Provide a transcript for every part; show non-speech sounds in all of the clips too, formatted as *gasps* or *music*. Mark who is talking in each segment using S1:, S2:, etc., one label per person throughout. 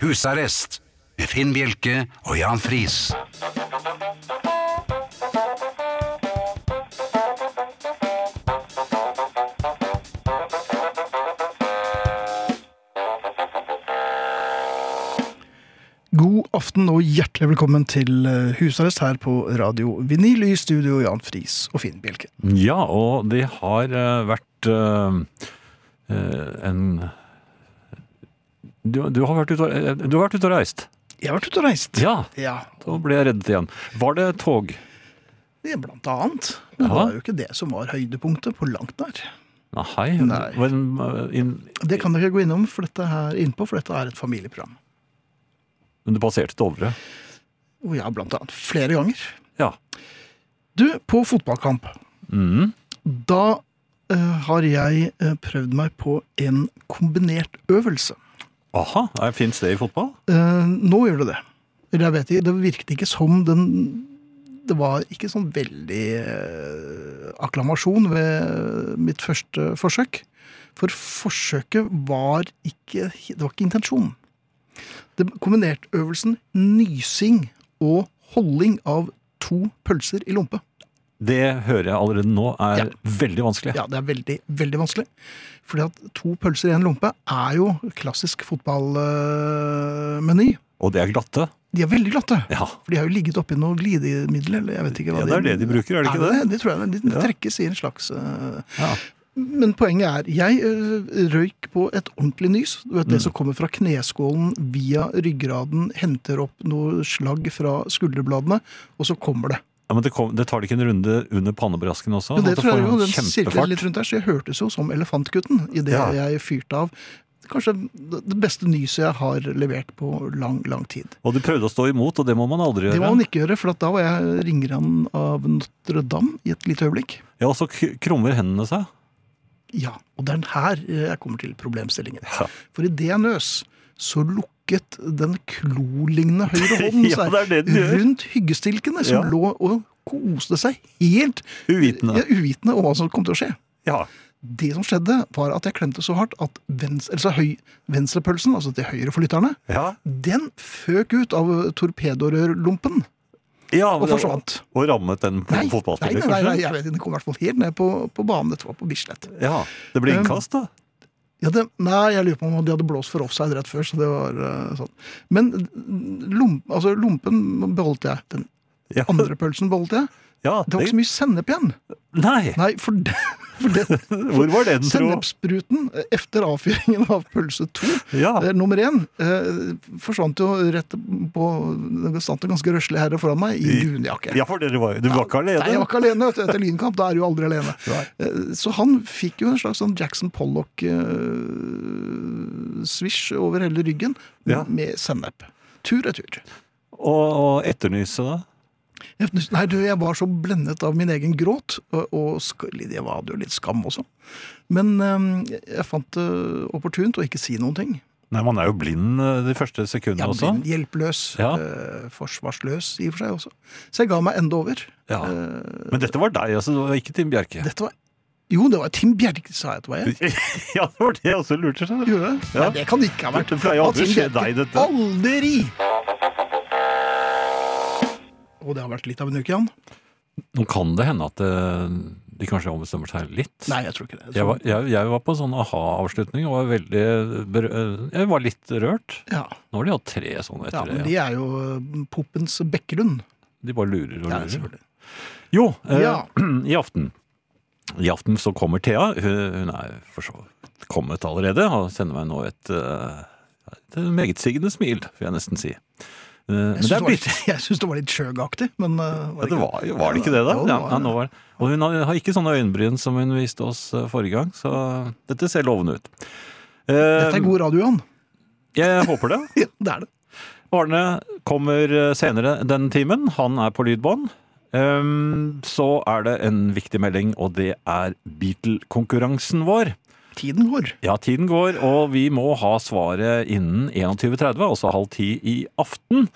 S1: Husarrest med Finn Bjelke og Jan Friis.
S2: God aften og hjertelig velkommen til eh, husarrest her på Radio Vinyl i studio Jan Friis og Finn Bjelke.
S3: Ja, og det har eh, vært eh, en du, du, har vært ute og, eh, du har vært ute og reist.
S2: Jeg har vært ute og reist.
S3: Ja,
S2: Ja,
S3: da ble jeg reddet igjen. Var det tog?
S2: det er blant annet. Men det var jo ikke det som var høydepunktet på langt nær.
S3: Nei.
S2: Nei.
S3: Eh,
S2: Det kan dere ikke gå innom for dette her, innpå, for dette er et familieprogram.
S3: men du passerte Dovre?
S2: Og ja, blant annet flere ganger.
S3: Ja.
S2: Du, på fotballkamp,
S3: mm.
S2: da uh, har jeg prøvd meg på en kombinert øvelse.
S3: Aha, fins det i fotball?
S2: Eh, nå gjør det det. Eller jeg vet ikke, det virket ikke som den Det var ikke sånn veldig eh, akklamasjon ved mitt første forsøk. For forsøket var ikke Det var ikke intensjonen. Det kombinerte øvelsen nysing og holding av to pølser i lompe.
S3: Det hører jeg allerede nå er
S2: Ja.
S3: veldig vanskelig.
S2: Ja, det er veldig, veldig vanskelig. Fordi at to pølser i en lompe er jo klassisk fotballmeny.
S3: Og det er glatte.
S2: De er veldig glatte.
S3: Ja.
S2: For de har jo ligget oppi noe glidemiddel, eller jeg vet ikke hva
S3: Ja, det er det de bruker, er det ikke det?
S2: det? tror jeg. De trekkes i en slags uh,
S3: Ja.
S2: Men poenget er, jeg øh, røyk på et ordentlig nys. Du vet
S3: Mm.
S2: Det som kommer fra kneskålen via ryggraden, henter opp noe slagg fra skulderbladene, og så kommer det.
S3: Ja, men det, kom, det tar det ikke en runde under pannebrasken også?
S2: Jo, det tror jeg jo, den sirkler litt rundt der, så jeg hørtes jo som Elefantgutten i det
S3: Ja.
S2: jeg fyrte av. Kanskje det beste nyset jeg har levert på lang, lang tid.
S3: Og du prøvde å stå imot, og det må man aldri gjøre.
S2: Det må man ikke gjøre, for da var jeg ringeren av Notre-Dame i et lite øyeblikk.
S3: Ja, og så krummer hendene seg.
S2: Ja, og det er her jeg kommer til problemstillingen.
S3: Ja.
S2: For idet jeg nøs, så lukket den klolignende høyre *laughs* hånden
S3: Ja,
S2: seg rundt hyggestilkene, som
S3: Ja.
S2: lå og koste seg helt
S3: Uvitende.
S2: ja, uvitende om hva som kom til å skje.
S3: Ja.
S2: Det som skjedde, var at jeg klemte så hardt at venstre, altså høy, venstrepølsen, altså til høyre for lytterne,
S3: Ja.
S2: den føk ut av torpedorørlompen
S3: ja
S2: og forsvant.
S3: Og rammet en
S2: Nei,
S3: fotballspiller,
S2: nei, nei, nei, jeg vet ikke, den kom i hvert fall helt ned på, på banen. Var på Bislett.
S3: Ja. Det ble
S2: Um,
S3: innkast, da.
S2: Ja, det, nei, jeg lurer på om de hadde blåst for offside rett før. så det var uh, sånn. Men lom, altså, lompen beholdt jeg. Den
S3: Ja.
S2: andre pølsen beholdt jeg.
S3: Ja,
S2: Det var ikke så mye sennep igjen.
S3: Nei!
S2: Nei, for, det, for det, *laughs*
S3: Hvor var den, tro?
S2: sennepspruten eh, etter avfyringen av pølse to,
S3: Ja.
S2: eh, nummer én, eh, forsvant jo rett på Det stand en ganske røslig herre foran meg i dunjakke.
S3: ja, for dere var, du var ikke alene?
S2: Nei, jeg var ikke alene. Etter lynkamp, da er du jo aldri alene.
S3: Nei.
S2: Eh, Så han fikk jo en slags sånn Jackson Pollock-svisj over hele ryggen
S3: Ja.
S2: med sennep. Tur retur.
S3: Og, og etternyse, da?
S2: Nei, du, jeg var så blendet av min egen gråt, og, og jeg hadde jo litt skam også. Men eh, jeg fant det opportunt å ikke si noen ting.
S3: Nei, man er jo blind eh, de første sekundene også.
S2: Blind, hjelpeløs,
S3: Ja.
S2: eh, forsvarsløs i og for seg også. Så jeg ga meg enda over.
S3: Ja.
S2: Eh,
S3: Men dette var deg, altså. Det var ikke Tim Bjerke.
S2: dette var Jo, det var Tim Bjerke, sa jeg at det var jeg. *laughs*
S3: ja, det var det jeg også lurte
S2: det?
S3: Ja.
S2: Nei, det kan det ikke ha vært.
S3: Det pleier aldri å skje deg, dette.
S2: Aldri! Og det har vært litt av en uke, igjen.
S3: Nå kan det hende at eh, de kanskje ombestemmer seg litt.
S2: Nei, jeg tror ikke det.
S3: Jeg var, jeg, jeg var på sånn aha-avslutning og var veldig eh, Jeg var litt rørt.
S2: Ja,
S3: Nå har de hatt tre sånne
S2: ja men
S3: det.
S2: de er jo eh, Poppens Bekkelund.
S3: De bare lurer og lurer.
S2: Ja,
S3: Jo, eh,
S2: Ja. *clears throat*
S3: i aften I aften så kommer Thea. Hun, hun er for så vidt kommet allerede og sender meg nå et, et megetsigende smil, vil jeg nesten si. Eh,
S2: Jeg syns det, var
S3: blitt *laughs*
S2: det var litt sjøgaktig, men eh,
S3: ja, det var, var det ikke det, da?
S2: Det
S3: Ja,
S2: var
S3: ja, var det. Og hun har, ikke sånne øyenbryn som hun viste oss eh, forrige gang, så dette ser lovende ut.
S2: Dette er god radio, Jan.
S3: Jeg håper det. *laughs*
S2: Ja, det er det.
S3: Arne kommer senere denne timen. Han er på lydbånd. Ehm, så er det en viktig melding, og det er Beatle-konkurransen vår.
S2: Tiden går.
S3: Ja, tiden går, og vi må ha svaret innen 21.30, altså halv ti i aften.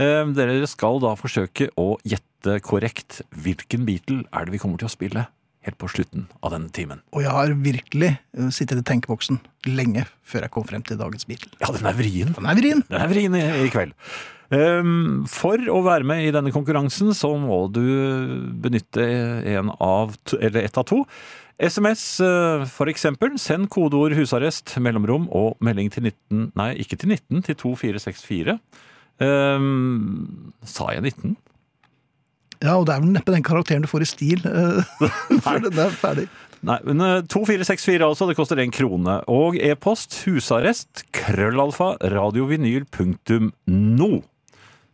S3: Ehm, dere skal da forsøke å gjette korrekt hvilken Beatle er det vi kommer til å spille helt på slutten av denne timen.
S2: Og jeg har virkelig eh, sittet i tenkeboksen lenge før jeg kom frem til dagens Beatle.
S3: Ja, den er vrien.
S2: Den er vrien.
S3: Den er vrien i, i kveld. Ehm, for å være med i denne konkurransen så må du benytte en av, eller ett av to. SMS eh, for eksempel. Send kodeord 'husarrest', mellomrom og melding til 19 Nei, ikke til 19, til 2464. Um, sa jeg 19?
S2: Ja, og det er vel neppe den karakteren du får i stil eh, *laughs* før den er ferdig.
S3: Nei, men eh, 2464 altså, det koster en krone. Og e-post husarrest krøllalfa radiovinyl.no.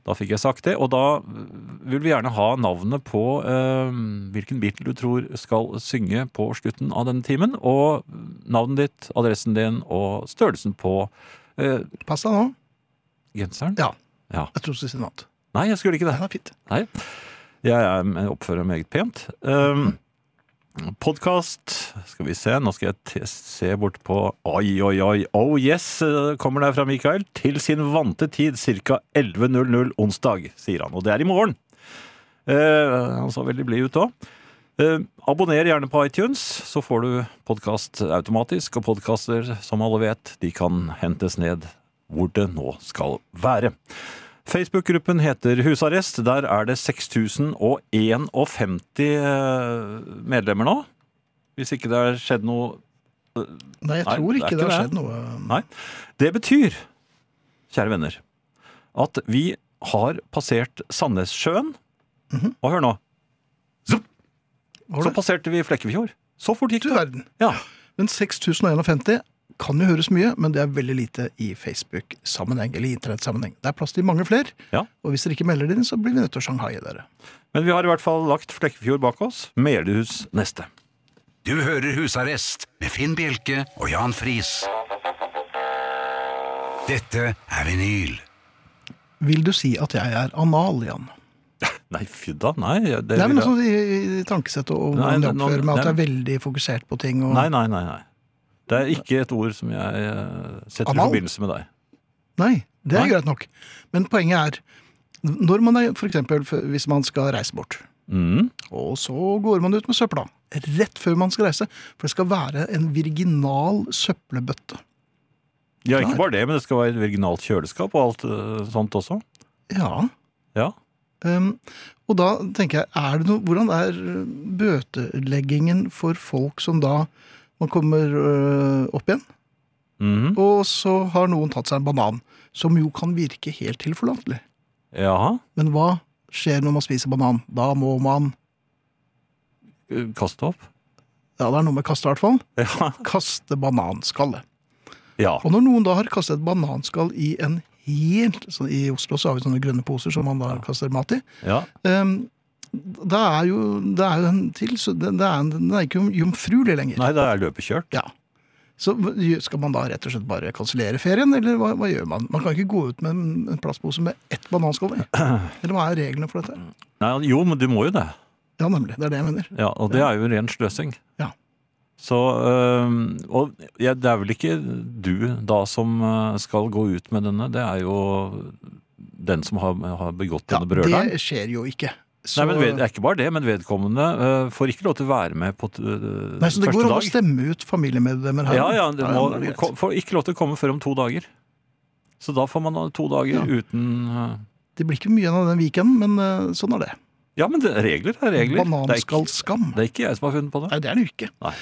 S3: Da fikk jeg sagt det, og da vil vi gjerne ha navnet på eh, hvilken Beatle du tror skal synge på slutten av denne timen, og navnet ditt, adressen din og størrelsen på eh,
S2: Pass deg nå.
S3: genseren.
S2: Ja.
S3: Ja.
S2: Jeg tror du skulle si noe annet.
S3: Nei, jeg skulle ikke det.
S2: Den er fint.
S3: Nei. Jeg jeg oppfører meg meget pent. Um, Podkast Skal vi se, nå skal jeg se bort på Oi, oi, oi. Oh yes, eh, kommer der fra Mikael. Til sin vante tid, ca. 11.00 onsdag, sier han. Og det er i morgen. Eh, han så veldig blid ut òg. abonner gjerne på iTunes, så får du podkast automatisk. Og podkaster, som alle vet, de kan hentes ned hvor det nå skal være. Facebook-gruppen heter Husarrest. Der er det 6051 eh, medlemmer nå. Hvis ikke det har skjedd noe
S2: Nei, jeg tror
S3: er
S2: ikke det har skjedd noe.
S3: Nei. Det betyr, kjære venner, at vi har passert Sandnessjøen. Og hør nå. Zup, så passerte vi Flekkefjord. Så fort gikk det.
S2: Du verden.
S3: Ja.
S2: Men 6051 kan jo høres mye, men det er veldig lite i Facebook-sammenheng, eller i internettsammenheng. Det er plass til mange flere,
S3: Ja.
S2: og hvis dere ikke melder dere inn, så blir vi nødt til å shanghaie dere.
S3: Men vi har i hvert fall lagt Flekkefjord bak oss. Melhus neste.
S1: Du hører Husarrest med Finn Bjelke og Jan Friis. Dette er vinyl.
S2: Vil du si at jeg er anal, Jan? *laughs*
S3: Nei, fy da. Nei, det
S2: det er
S3: vel noe
S2: sånt i, i tankesettet og
S3: Nei,
S2: hvordan jeg oppfører meg, at jeg er veldig fokusert på ting. Og...
S3: Nei, nei, nei, nei. Det er ikke et ord som jeg eh, setter
S2: Amal?
S3: i forbindelse med deg.
S2: Nei, det er
S3: Nei.
S2: greit nok. Men poenget er, når man er, for eksempel hvis man skal reise bort,
S3: Mm.
S2: og så går man ut med søpla, rett før man skal reise, for det skal være en virginal søppelbøtte.
S3: Ja, ikke bare det, men det skal være et virginalt kjøleskap og alt eh, sånt også.
S2: Ja,
S3: Ja.
S2: Um, og da tenker jeg, er det noe, hvordan er bøteleggingen for folk som da man kommer øh, opp igjen,
S3: Mhm.
S2: og så har noen tatt seg en banan, som jo kan virke helt tilforlatelig.
S3: Jaha.
S2: Men hva skjer når man spiser banan? Da må man,
S3: Kaste opp.
S2: ja det er noe med kaste i hvert fall, *laughs*
S3: Ja.
S2: kaste bananskallet.
S3: ja.
S2: Og når noen da har kastet et bananskall i en helt, sånn, i Oslo så har vi sånne grønne poser som man da kaster mat i,
S3: ja.
S2: um, da er jo, det er jo en til, så det, det er, en, den er ikke jomfruelig lenger.
S3: Nei, det er løpekjørt.
S2: Ja. Så skal man da rett og slett bare kansellere ferien, eller hva, hva gjør man? Man kan ikke gå ut med en, en plastpose med ett bananskall i. *clears throat* Eller hva er reglene for dette?
S3: Nei, jo, men du må jo det.
S2: Ja, nemlig. Det er det jeg mener.
S3: Ja, Og det er jo ren sløsing.
S2: Ja.
S3: Så øh, Og ja, det er vel ikke du da som øh, skal gå ut med denne, det er jo den som har, har begått
S2: Ja,
S3: denne brøleren.
S2: det skjer jo ikke. Så,
S3: Nei, men ved, Det er ikke bare det, men vedkommende uh, får ikke lov til å være med på øh,
S2: Nei, så det går an å stemme ut familiemedlemmer her.
S3: Ja, ja, det må,
S2: det
S3: får ikke lov til å komme før om to dager. Så da får man to dager
S2: Ja.
S3: uten uh...
S2: Det blir ikke mye av den weekenden, men eh, sånn er det.
S3: Ja, men det, regler er regler. Er,
S2: Bananskallskam.
S3: det er ikke jeg som har funnet på det.
S2: Nei, det er det jo ikke.
S3: Nei.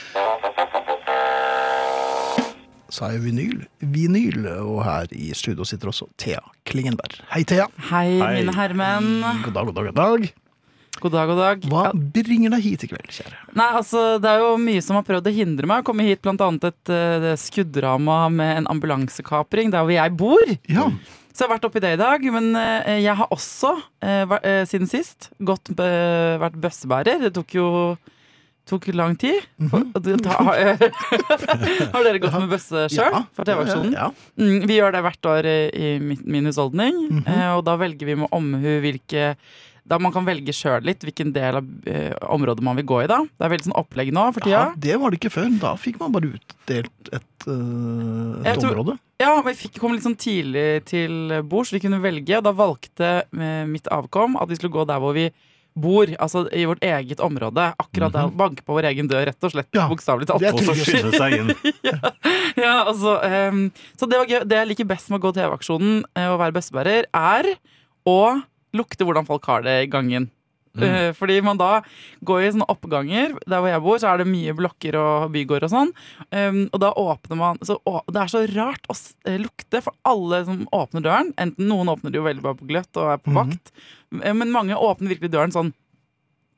S2: Sa jeg vinyl? Vinyl, og her i studio sitter også Thea Klingenberg. Hei, Thea.
S4: Hei,
S3: Hei.
S4: mine herremenn.
S2: God dag, god dag, god dag.
S4: God dag, god dag.
S2: Hva bringer deg hit i kveld, kjære?
S4: Nei, altså, Det er jo mye som har prøvd å hindre meg å komme hit. Blant annet et uh, skuddrama med en ambulansekapring der hvor jeg bor.
S2: Ja,
S4: Så jeg har vært oppi det i dag. Men uh, jeg har også, uh, eh, siden sist, gått, eh, vært bøssebærer. Det tok jo tok lang tid.
S2: Mm
S4: -hmm. det *laughs* har, dere gått med bøsse sjøl
S2: Ja.
S4: TV-aksjonen?
S2: Ja, ja.
S4: Mm, vi gjør det hvert år i, min husholdning,
S2: mm
S4: -hmm. og da velger vi med omhu hvilke da man kan velge sjøl litt hvilken del av eh, området man vil gå i. da Det er veldig sånn opplegg nå for tida.
S2: Ja, det var det ikke før. Da fikk man bare utdelt et,
S4: uh,
S2: et
S4: tror-
S2: område.
S4: Ja, Vi fikk kom litt sånn tidlig til bords. Vi kunne velge, og da valgte eh, mitt avkom at vi skulle gå der hvor vi bor. Altså i vårt eget område. Akkurat der. Banke på vår egen dør, rett og slett.
S2: Ja,
S4: Bokstavelig talt.
S2: det er
S3: Og så skynde seg inn. *laughs*
S4: Ja, altså, um, så det var gøy. Det jeg liker best med å gå TV-aksjonen eh, og være bøssebærer, er å lukte hvordan folk har det i gangen.
S3: Mm.
S4: Eh, fordi man da går i sånne oppganger. Der hvor jeg bor, så er det mye blokker og bygård og sånn. Um, og da åpner man så, å, Det er så rart å eh, lukte for alle som åpner døren. Enten noen åpner det jo veldig bare på gløtt og er på
S2: Mhm.
S4: vakt, mm. men mange åpner virkelig døren sånn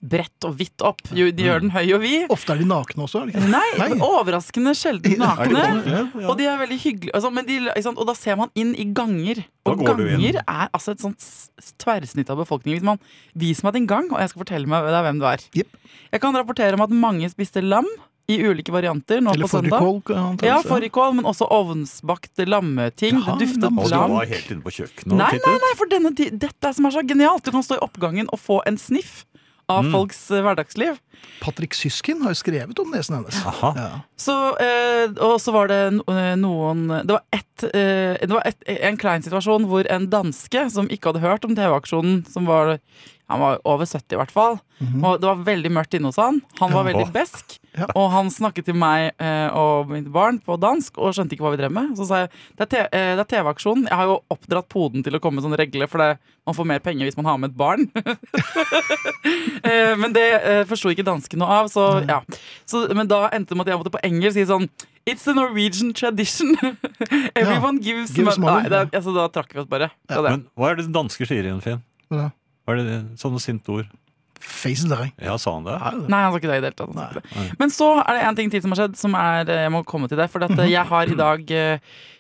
S4: bredt og hvitt opp. Jo, De gjør den høy og vid.
S2: Ofte er de nakne også. er ikke?
S4: Nei,
S2: Nei.
S4: overraskende sjelden nakne.
S3: Ja.
S4: Og de er veldig hyggelige. Altså, men de. Og da ser man inn i ganger. Og ganger er altså et sånt tverrsnitt av befolkningen. Hvis man Vis meg din gang, og jeg skal fortelle meg hvem du er.
S2: Yep.
S4: Jeg kan rapportere om at mange spiste lam i ulike varianter nå
S2: Eller
S4: på søndag.
S2: fårikål.
S4: Ja, fårikål, men også ovnsbakt lammeting.
S2: Ja,
S4: det duftet
S2: lam.
S3: Og du var helt inne på kjøkkenet og
S4: Nei, nei, nei, for denne, dette er som er så genialt. Du kan stå i oppgangen og få en sniff av
S3: Mm.
S4: folks eh, hverdagsliv.
S2: Patrick Syskin har jo skrevet om nesen hennes.
S3: Aha.
S2: Ja.
S4: Så, eh, og så var det eh, noen Det var, et, eh, det var et, en klein situasjon hvor en danske som ikke hadde hørt om TV-aksjonen, som var Han var over 70 i hvert fall.
S2: Mhm.
S4: Og det var veldig mørkt inne hos han. Han var
S2: Ja.
S4: veldig besk.
S2: Ja.
S4: Og han snakket til meg eh, og mitt barn på dansk og skjønte ikke hva vi drev med. Så sa jeg det er, eh, er TV-aksjonen. Jeg har jo oppdratt poden til å komme med sånn regle, for det, man får mer penger hvis man har med et barn. *laughs* Eh, men det eh, forsto ikke dansken noe av, så ja. Så, men da endte det med at jeg måtte på engelsk si sånn It's a Norwegian tradition. *laughs* Everyone gives,
S2: gives money,
S4: Nei, det, altså, Da trakk vi oss bare. Ja.
S3: Men hva er det danske sier i en film?
S2: Ja.
S3: Hva er det sånne sinte ord?
S2: Face deg.
S3: Ja, sa han det?
S4: Nei, han sa ikke det i det hele tatt. Men så er det en ting til som har skjedd, som er eh, Jeg må komme til det. For at eh, jeg har i dag eh,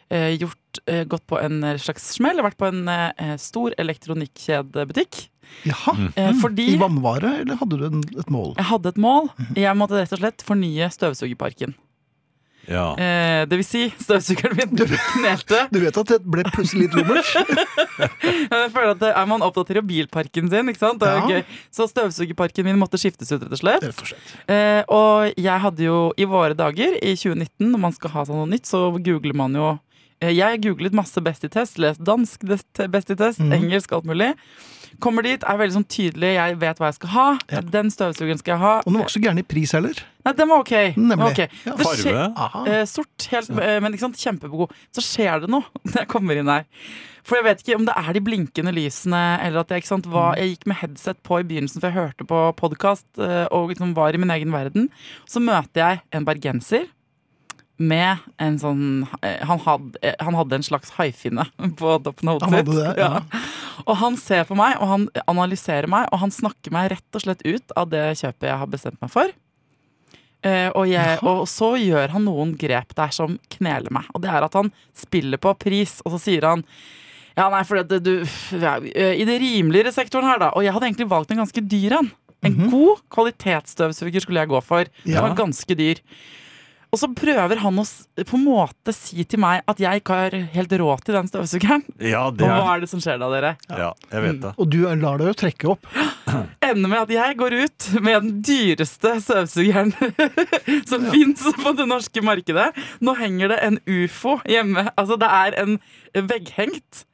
S4: eh, gjort, eh, gått på en slags smell. Vært på en eh, stor elektronikkjedebutikk.
S2: Jaha.
S4: Eh, fordi
S2: I vannvare, eller hadde du en, et mål?
S4: jeg hadde et mål. Jeg måtte rett og slett fornye støvsugerparken.
S3: Ja.
S4: Eh, det vil si, støvsugeren min knelte.
S2: Du vet at det ble plutselig litt lummert? *laughs*
S4: Jeg føler at det er Man oppdaterer bilparken sin, ikke sant? Det er
S2: Ja.
S4: gøy. Så støvsugerparken min måtte skiftes ut, rett og slett.
S2: Rett og slett.
S4: Eh, og jeg hadde jo i våre dager, i 2019, når man skal ha sånn noe nytt, så googler man jo Jeg googlet masse Best i test, lest dansk Best i test,
S2: mm.
S4: engelsk, alt mulig. Kommer dit, er veldig sånn tydelig, jeg vet hva jeg skal ha.
S2: Ja.
S4: Den støvsugeren skal jeg ha.
S2: Og den var ikke så gæren i pris heller.
S4: Nei, den var ok.
S2: Nemlig.
S4: Okay.
S2: Ja.
S3: Farve?
S4: Eh, sort, helt, eh, men ikke sant, kjempegod. Så skjer det noe *laughs* når jeg kommer inn her. For jeg vet ikke om det er de blinkende lysene, eller at jeg, ikke sant, var, jeg gikk med headset på i begynnelsen, for jeg hørte på podkast og liksom var i min egen verden. Så møter jeg en bergenser med en sånn eh, Han hadde, eh, han hadde en slags haifinne *laughs* på toppen av hodet
S2: sitt. ja.
S4: Og han ser på meg, og han analyserer meg, og han snakker meg rett og slett ut av det kjøpet jeg har bestemt meg for. Eh, og, jeg, og så gjør han noen grep der som kneler meg. Og det er at han spiller på pris, og så sier han Ja, nei, for det, du ja, I det rimeligere sektoren her, da. Og jeg hadde egentlig valgt en ganske dyr en. En god kvalitetsstøvsuger skulle jeg gå for. Den
S2: Ja.
S4: var ganske dyr. Og så prøver han å på en måte si til meg at jeg ikke har helt råd til den støvsugeren.
S3: Ja,
S4: Og hva
S3: er
S4: er det som skjer da, dere?
S3: Ja, jeg vet det.
S2: Og du lar deg jo trekke opp. *gasps*
S4: ender med at jeg går ut med den dyreste støvsugeren *laughs* som
S2: Ja.
S4: fins på det norske markedet. Nå henger det en ufo hjemme. Altså, det er en vegghengt,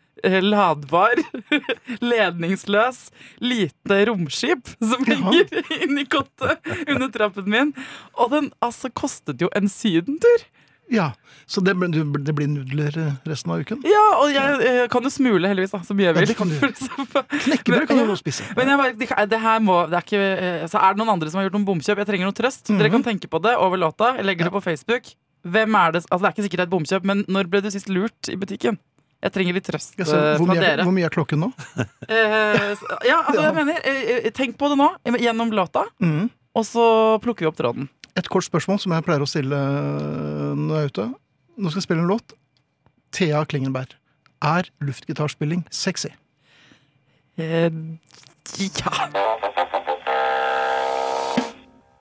S4: ladbar, *laughs* ledningsløs, lite romskip som ligger ja. inni kottet under trappen min. Og den altså kostet jo en sydentur.
S2: Ja, Så det, det blir nudler resten av uken?
S4: Ja, og jeg jeg kan jo smule, heldigvis, da, så mye jeg
S2: Ja,
S4: vil.
S2: det kan du. *laughs*
S4: Men-
S2: Knekkebrød kan du
S4: ja.
S2: nå spise.
S4: Men jeg bare, det, det her må det er, ikke, eh, så er det noen andre som har gjort noen bomkjøp? Jeg trenger noe trøst. Dere
S2: Mhm.
S4: kan tenke på det over låta. Jeg legger det på Facebook. Hvem er det, altså det er ikke sikkert er et bomkjøp, men når ble du sist lurt i butikken? Jeg trenger litt trøst
S2: Ja,
S4: eh, fra
S2: mye er,
S4: dere.
S2: hvor mye er klokken nå? *laughs*
S4: Eh, ja, altså jeg mener eh, eh, Tenk på det nå, gjennom låta,
S2: mm.
S4: og så plukker vi opp tråden.
S2: Et kort spørsmål som jeg pleier å stille når jeg er ute. Nå skal jeg spille en låt. Thea Klingenberg. Er luftgitarspilling sexy?
S4: Eh, ja.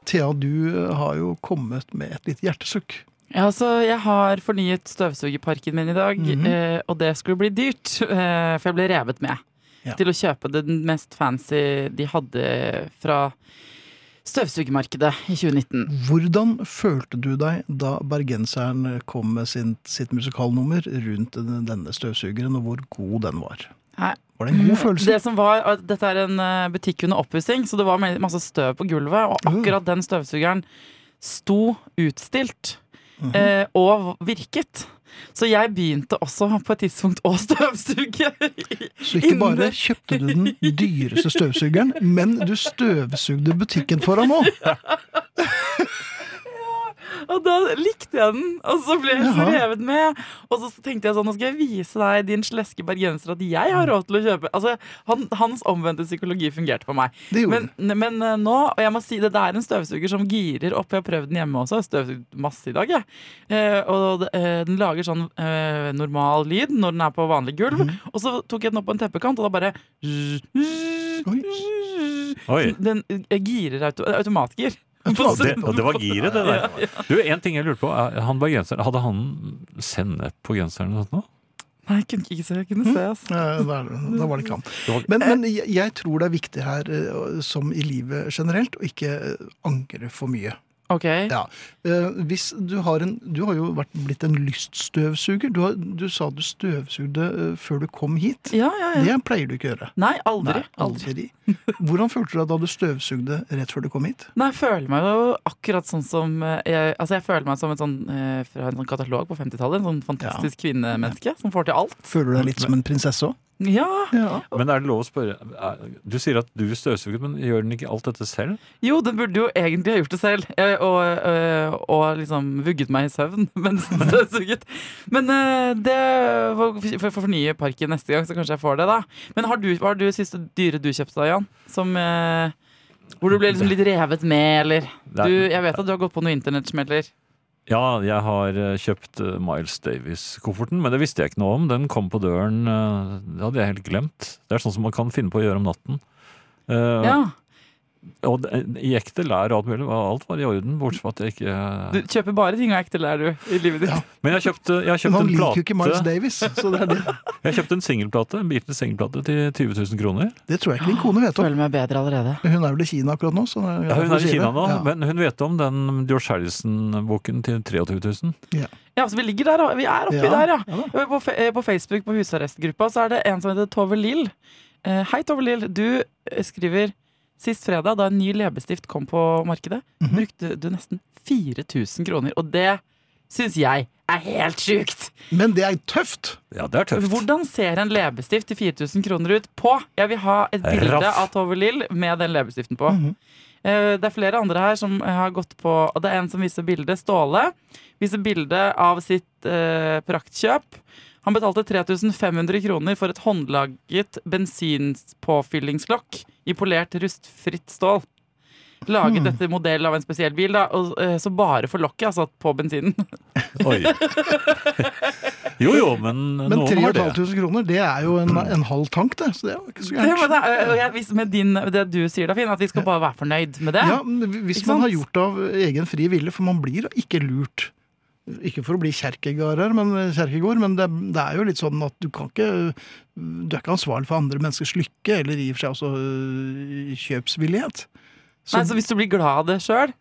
S2: Thea, du har jo kommet med et lite hjertesukk.
S4: Ja, altså, jeg har fornyet støvsugerparken min i dag,
S2: mm
S4: -hmm. og det skulle bli dyrt. *laughs* Eh, for jeg ble revet med
S2: Ja.
S4: til å kjøpe den mest fancy de hadde fra støvsugermarkedet i 2019.
S2: Hvordan følte du deg da bergenseren kom med sin, sitt musikalnummer rundt denne- støvsugeren, og hvor god den var?
S4: Nei.
S2: Var det en god følelse?
S4: Det som var, Dette er en eh, butikk under oppussing, så det var masse støv på gulvet. Og
S2: Mm.
S4: akkurat den støvsugeren sto utstilt Eh, og virket. Så jeg begynte også på et tidspunkt å *laughs* støvsuge.
S2: Så ikke bare kjøpte du den dyreste støvsugeren, men du støvsugde butikken foran òg. *laughs*
S4: Og da likte jeg den, og så ble jeg så revet med. Og så tenkte jeg sånn, nå skal jeg vise deg, din sleske bergenser, at jeg har råd til å kjøpe. Altså, han, Hans omvendte psykologi fungerte på meg. Men, men eh, nå, og jeg må si det, det er en støvsuger som girer opp. Jeg har prøvd den hjemme også. Har støvsugd masse i dag. Jeg. Ja. og eh, den lager sånn eh, normal lyd når den er på vanlig gulv.
S2: Mm.
S4: Og så tok jeg den opp på en teppekant, og da bare
S3: Oi.
S4: Den eh, girer auto,
S3: Det, og det var giret, det der. Du, En ting jeg lurte på. Han var genser. hadde han sennep på genseren? eller noe?
S4: Nei, jeg kunne ikke se. Jeg kunne se altså.
S2: Eh, Da, da var det ikke han. Men, men jeg, jeg tror det er viktig her, eh, som i livet generelt, å ikke eh, angre for mye.
S4: Ok.
S2: Ja. Eh, Hvis du har en Du har jo vært, blitt en lyststøvsuger. Du, har, du sa du støvsugde eh, før du kom hit.
S4: Ja, ja, ja.
S2: Det pleier du ikke å gjøre.
S4: Nei, aldri.
S2: Nei,
S4: aldri. *laughs*
S2: Hvordan følte du deg da du støvsugde rett før du kom hit?
S4: Nei, jeg føler meg jo akkurat sånn som eh, jeg, Altså, jeg føler meg som en sånn fra en sånn katalog på 50-tallet. En sånn fantastisk kvinnemenneske som får til alt.
S2: Føler du deg litt som en prinsesse òg?
S4: Ja.
S2: Ja.
S3: Men er det lov å spørre er- Du sier at du støvsuger, men gjør den ikke alt dette selv?
S4: Jo, den burde jo egentlig ha gjort det selv, eh, og, eh, og liksom vugget meg i søvn *laughs* mens den støvsuget. Men eh, det får får fornye parken neste gang, så kanskje jeg får det, da. Men har du, hva har du siste dyre du kjøpte da, Jan? Som Hvor du ble liksom litt revet med, eller?
S3: Er-
S4: Du, jeg vet at du har gått på noen internettsmeller.
S3: Ja, jeg har eh, kjøpt eh, Miles Davis-kofferten, men det visste jeg ikke noe om. Den kom på døren, eh, det hadde jeg helt glemt. Det er sånn som man kan finne på å gjøre om natten.
S4: Ja.
S3: Og i ekte lær og alt mulig, alt var i orden, bortsett fra at jeg ikke
S4: Du kjøper bare ting av ekte lær, du, i livet ditt.
S2: Ja.
S3: Men jeg har kjøpt, jeg kjøpte
S2: Men
S3: plate
S2: han
S3: en
S2: liker jo ikke Miles Davis, så det er det. *laughs*
S3: Jeg har kjøpt en singelplate, en singelplate til 20 000 kroner.
S2: Det tror jeg ikke din kone vet om.
S4: Føler meg bedre allerede.
S2: Hun er vel i Kina akkurat nå. Så
S3: Ja, hun er i Kina nå,
S2: Ja.
S3: men hun vet om den George Harrison-boken til 23 000.
S4: Ja, så Vi ligger der, da. Vi er oppi
S2: Ja,
S4: der, ja.
S2: ja
S4: på, eh, på Facebook på husarrestgruppa så er det en som heter Tove Lill. Eh, hei, Tove Lill. Du eh, skriver Sist fredag, da en ny leppestift kom på markedet,
S2: Mhm.
S4: brukte du nesten 4000 kroner. Og det syns jeg er helt sjukt!
S2: Men det er tøft!
S3: Ja, det er tøft.
S4: Hvordan ser en leppestift til 4000 kroner ut på? Jeg vil ha et bilde
S3: Raff.
S4: av Tove Lill med den leppestiften på.
S2: Mm
S4: -hmm. Det er flere andre her som har gått på Og det er en som viser bildet. Ståle viser bilde av sitt eh, praktkjøp. Han betalte 3500 kroner for et håndlaget bensinpåfyllingslokk i polert rustfritt stål. Laget
S2: dette
S4: etter modell av en spesiell bil, da, og, eh, så bare for lokket, altså på bensinen. *laughs*
S3: Oi. Jo jo, men,
S2: Men
S3: noen har det.
S2: 3500 kroner, det er jo en, en halv tank, det. Så det er jo ikke så gærent.
S4: det, og jeg, hvis- med din, det du sier da, Finn, at vi skal bare være fornøyd med det.
S2: Ja, men hvis
S4: Ikke
S2: man har gjort det av egen fri vilje, for man blir ikke lurt. Ikke for å bli kjerkegårder, men, Kjerkegård, men det, det er jo litt sånn at du kan ikke Du er ikke ansvarlig for andre menneskers lykke, eller i og for seg også øh, kjøpsvillighet. Så,
S4: Nei, så hvis du blir glad av det sjøl,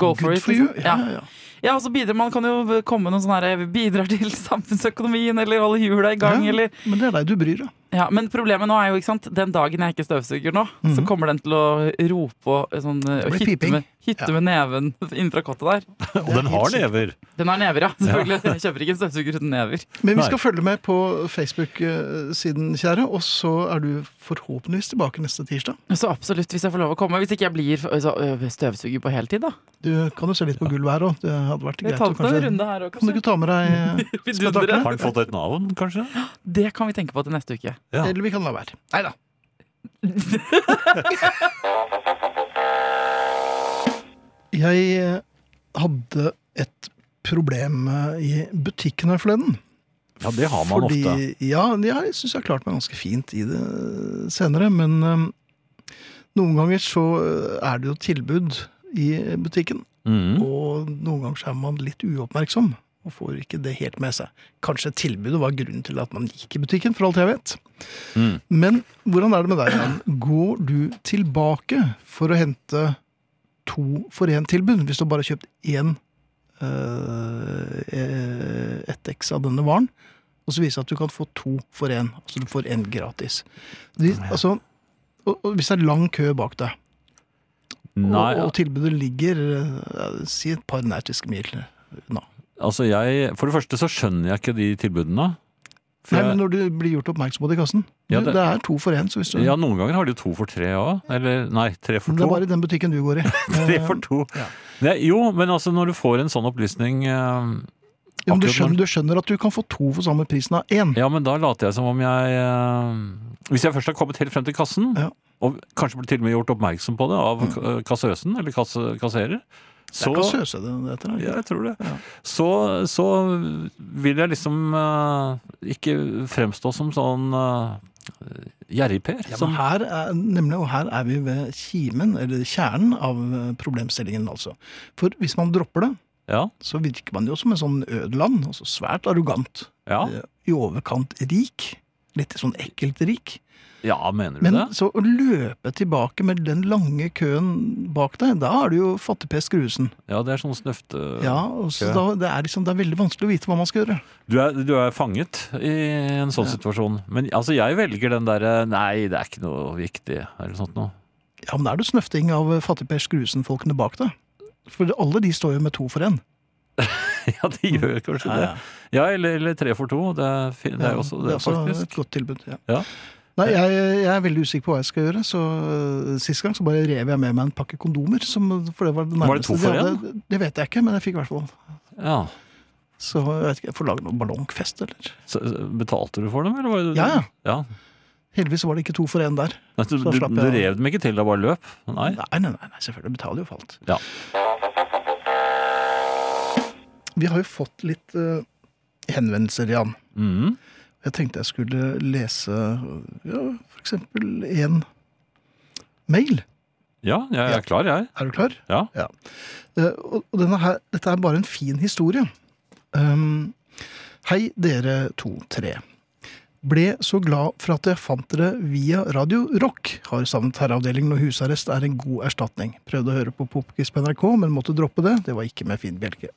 S4: go for it. liksom.
S2: Ja,
S4: Ja.
S2: ja, ja.
S4: Ja, og så bidrar Man kan jo komme med noen sånne her, bidrar til *laughs* samfunnsøkonomien, eller holde hjula i gang,
S2: Ja,
S4: eller
S2: Men det er deg du bryr deg.
S4: ja, Men problemet nå er jo, ikke sant, den dagen jeg ikke støvsuger nå, så
S2: Mhm.
S4: kommer den til å rope og sånn
S2: Det
S4: og
S2: blir piping.
S4: med, hytte
S2: Ja.
S4: med neven *laughs* innenfra kottet der. *laughs*
S3: Og den har never.
S4: Den har never, ja. Selvfølgelig. Jeg kjøper ikke en støvsuger uten never.
S2: Men vi
S3: Nei.
S2: skal følge med på Facebook-siden, kjære. Og så er du forhåpentligvis tilbake neste tirsdag.
S4: Så absolutt, hvis jeg får lov å komme. Hvis ikke jeg blir støvsuger på heltid, da.
S2: Du kan jo se litt på gulvet her òg. Det hadde vært greit.
S4: tar
S2: å kanskje-
S4: runde her òg,
S2: Kan du ikke ta med deg eh, *laughs* spetakene?
S4: dundrer.
S3: Har den fått et navn, kanskje? *gasps*
S4: Det kan vi tenke på til neste uke.
S3: Ja.
S2: Eller vi kan la være. Nei da. *laughs* Jeg eh, hadde et problem eh, i butikken her forleden.
S3: Ja, det har man
S2: Fordi,
S3: ofte.
S2: Ja, jeg syns jeg har klart meg ganske fint i det senere. Men um, noen ganger så eh, er det jo tilbud i butikken.
S3: Mm.
S2: Og noen ganger er man litt uoppmerksom og får ikke det helt med seg. Kanskje tilbudet var grunnen til at man gikk i butikken, for alt jeg vet.
S3: Mm.
S2: Men hvordan er det med deg, Jan? Går du tilbake for å hente to for én-tilbud, hvis du bare har kjøpt én øh, ett X av denne varen, og så viser det at du kan få to for én. Altså du får én gratis. De, altså, og, og hvis det er lang kø bak deg,
S3: Nei,
S2: og, og tilbudet ligger øh, si et par nautiske mil unna
S3: altså jeg For det første så skjønner jeg ikke de tilbudene.
S2: Nei,
S3: jeg-
S2: men når du blir gjort oppmerksom på det i kassen
S3: Ja, det-
S2: det, er to for én.
S3: Ja, noen ganger har de to for tre òg. Eller nei, tre for to.
S2: det er bare i den butikken du går i. *laughs*
S3: Tre for to.
S2: Ja.
S3: Det, jo, men altså når du får en sånn opplysning eh,
S2: Ja, men du, skjønner, du skjønner at du kan få to for samme prisen av én.
S3: Ja, men da later jeg som om jeg eh, Hvis jeg først har kommet helt frem til kassen,
S2: Ja.
S3: og kanskje blir til og med gjort oppmerksom på det av mm. kassøsen eller kasse, kasserer,
S2: Det er kassøse det det heter.
S3: ja, jeg tror det.
S2: Ja.
S3: Så, så vil jeg liksom eh, ikke fremstå som sånn eh, gjerrig-Per.
S2: Ja,
S3: som-
S2: men her er, nemlig, og her er vi ved kimen, eller kjernen av problemstillingen, altså. For hvis man dropper det,
S3: ja,
S2: så virker man jo som en sånn ødeland, altså svært arrogant,
S3: ja,
S2: eh, i overkant rik. Litt sånn ekkelt rik.
S3: ja, mener du
S2: Men
S3: det?
S2: så å løpe tilbake med den lange køen bak deg, da er du jo fattigpest grusen.
S3: Ja, det er sånn snøfte...
S2: Ja, og så da, det, er liksom, det er veldig vanskelig å vite hva man skal gjøre.
S3: Du er, du er fanget i en sånn situasjon. Men altså, jeg velger den derre Nei, det er ikke noe viktig, eller sånt noe.
S2: Ja, men er det snøfting av fattigpers grusen-folkene bak deg. For alle de står jo med to for én. *laughs*
S3: Ja, de gjør kanskje
S2: Ja,
S3: det.
S2: ja.
S3: Ja, eller, eller tre for to. Det er, det er også det,
S2: også
S3: faktisk.
S2: et godt tilbud. Ja.
S3: Ja.
S2: Nei, jeg, jeg er veldig usikker på hva jeg skal gjøre, så øh, sist gang så bare rev jeg med meg en pakke kondomer. Som, for det var, det
S3: Var det
S2: nærmeste de hadde. Det vet jeg ikke, men jeg fikk i hvert fall.
S3: Ja.
S2: Så jeg vet ikke, jeg får lage noe ballongfest, eller?
S3: Så, betalte du for dem, eller var det
S2: Ja, ja.
S3: ja.
S2: Heldigvis var det ikke to for én der.
S3: Nei, du, du, du rev dem ikke til, da bare løp? Nei?
S2: Nei, nei, nei, selvfølgelig betaler jo for alt.
S3: Ja.
S2: Vi har jo fått litt uh, henvendelser, Jan.
S3: Mm.
S2: Jeg tenkte jeg skulle lese ja, eksempel en mail.
S3: ja, jeg er klar, jeg.
S2: Er du klar?
S3: Ja.
S2: ja. Uh, og denne her, dette er bare en fin historie. Um, hei, dere to-tre. Ble så glad for at jeg fant dere via Radio Rock. Har savnet Herreavdelingen og husarrest er en god erstatning. Prøvde å høre på Popquiz på NRK, men måtte droppe det. Det var ikke med Finn Bjelke.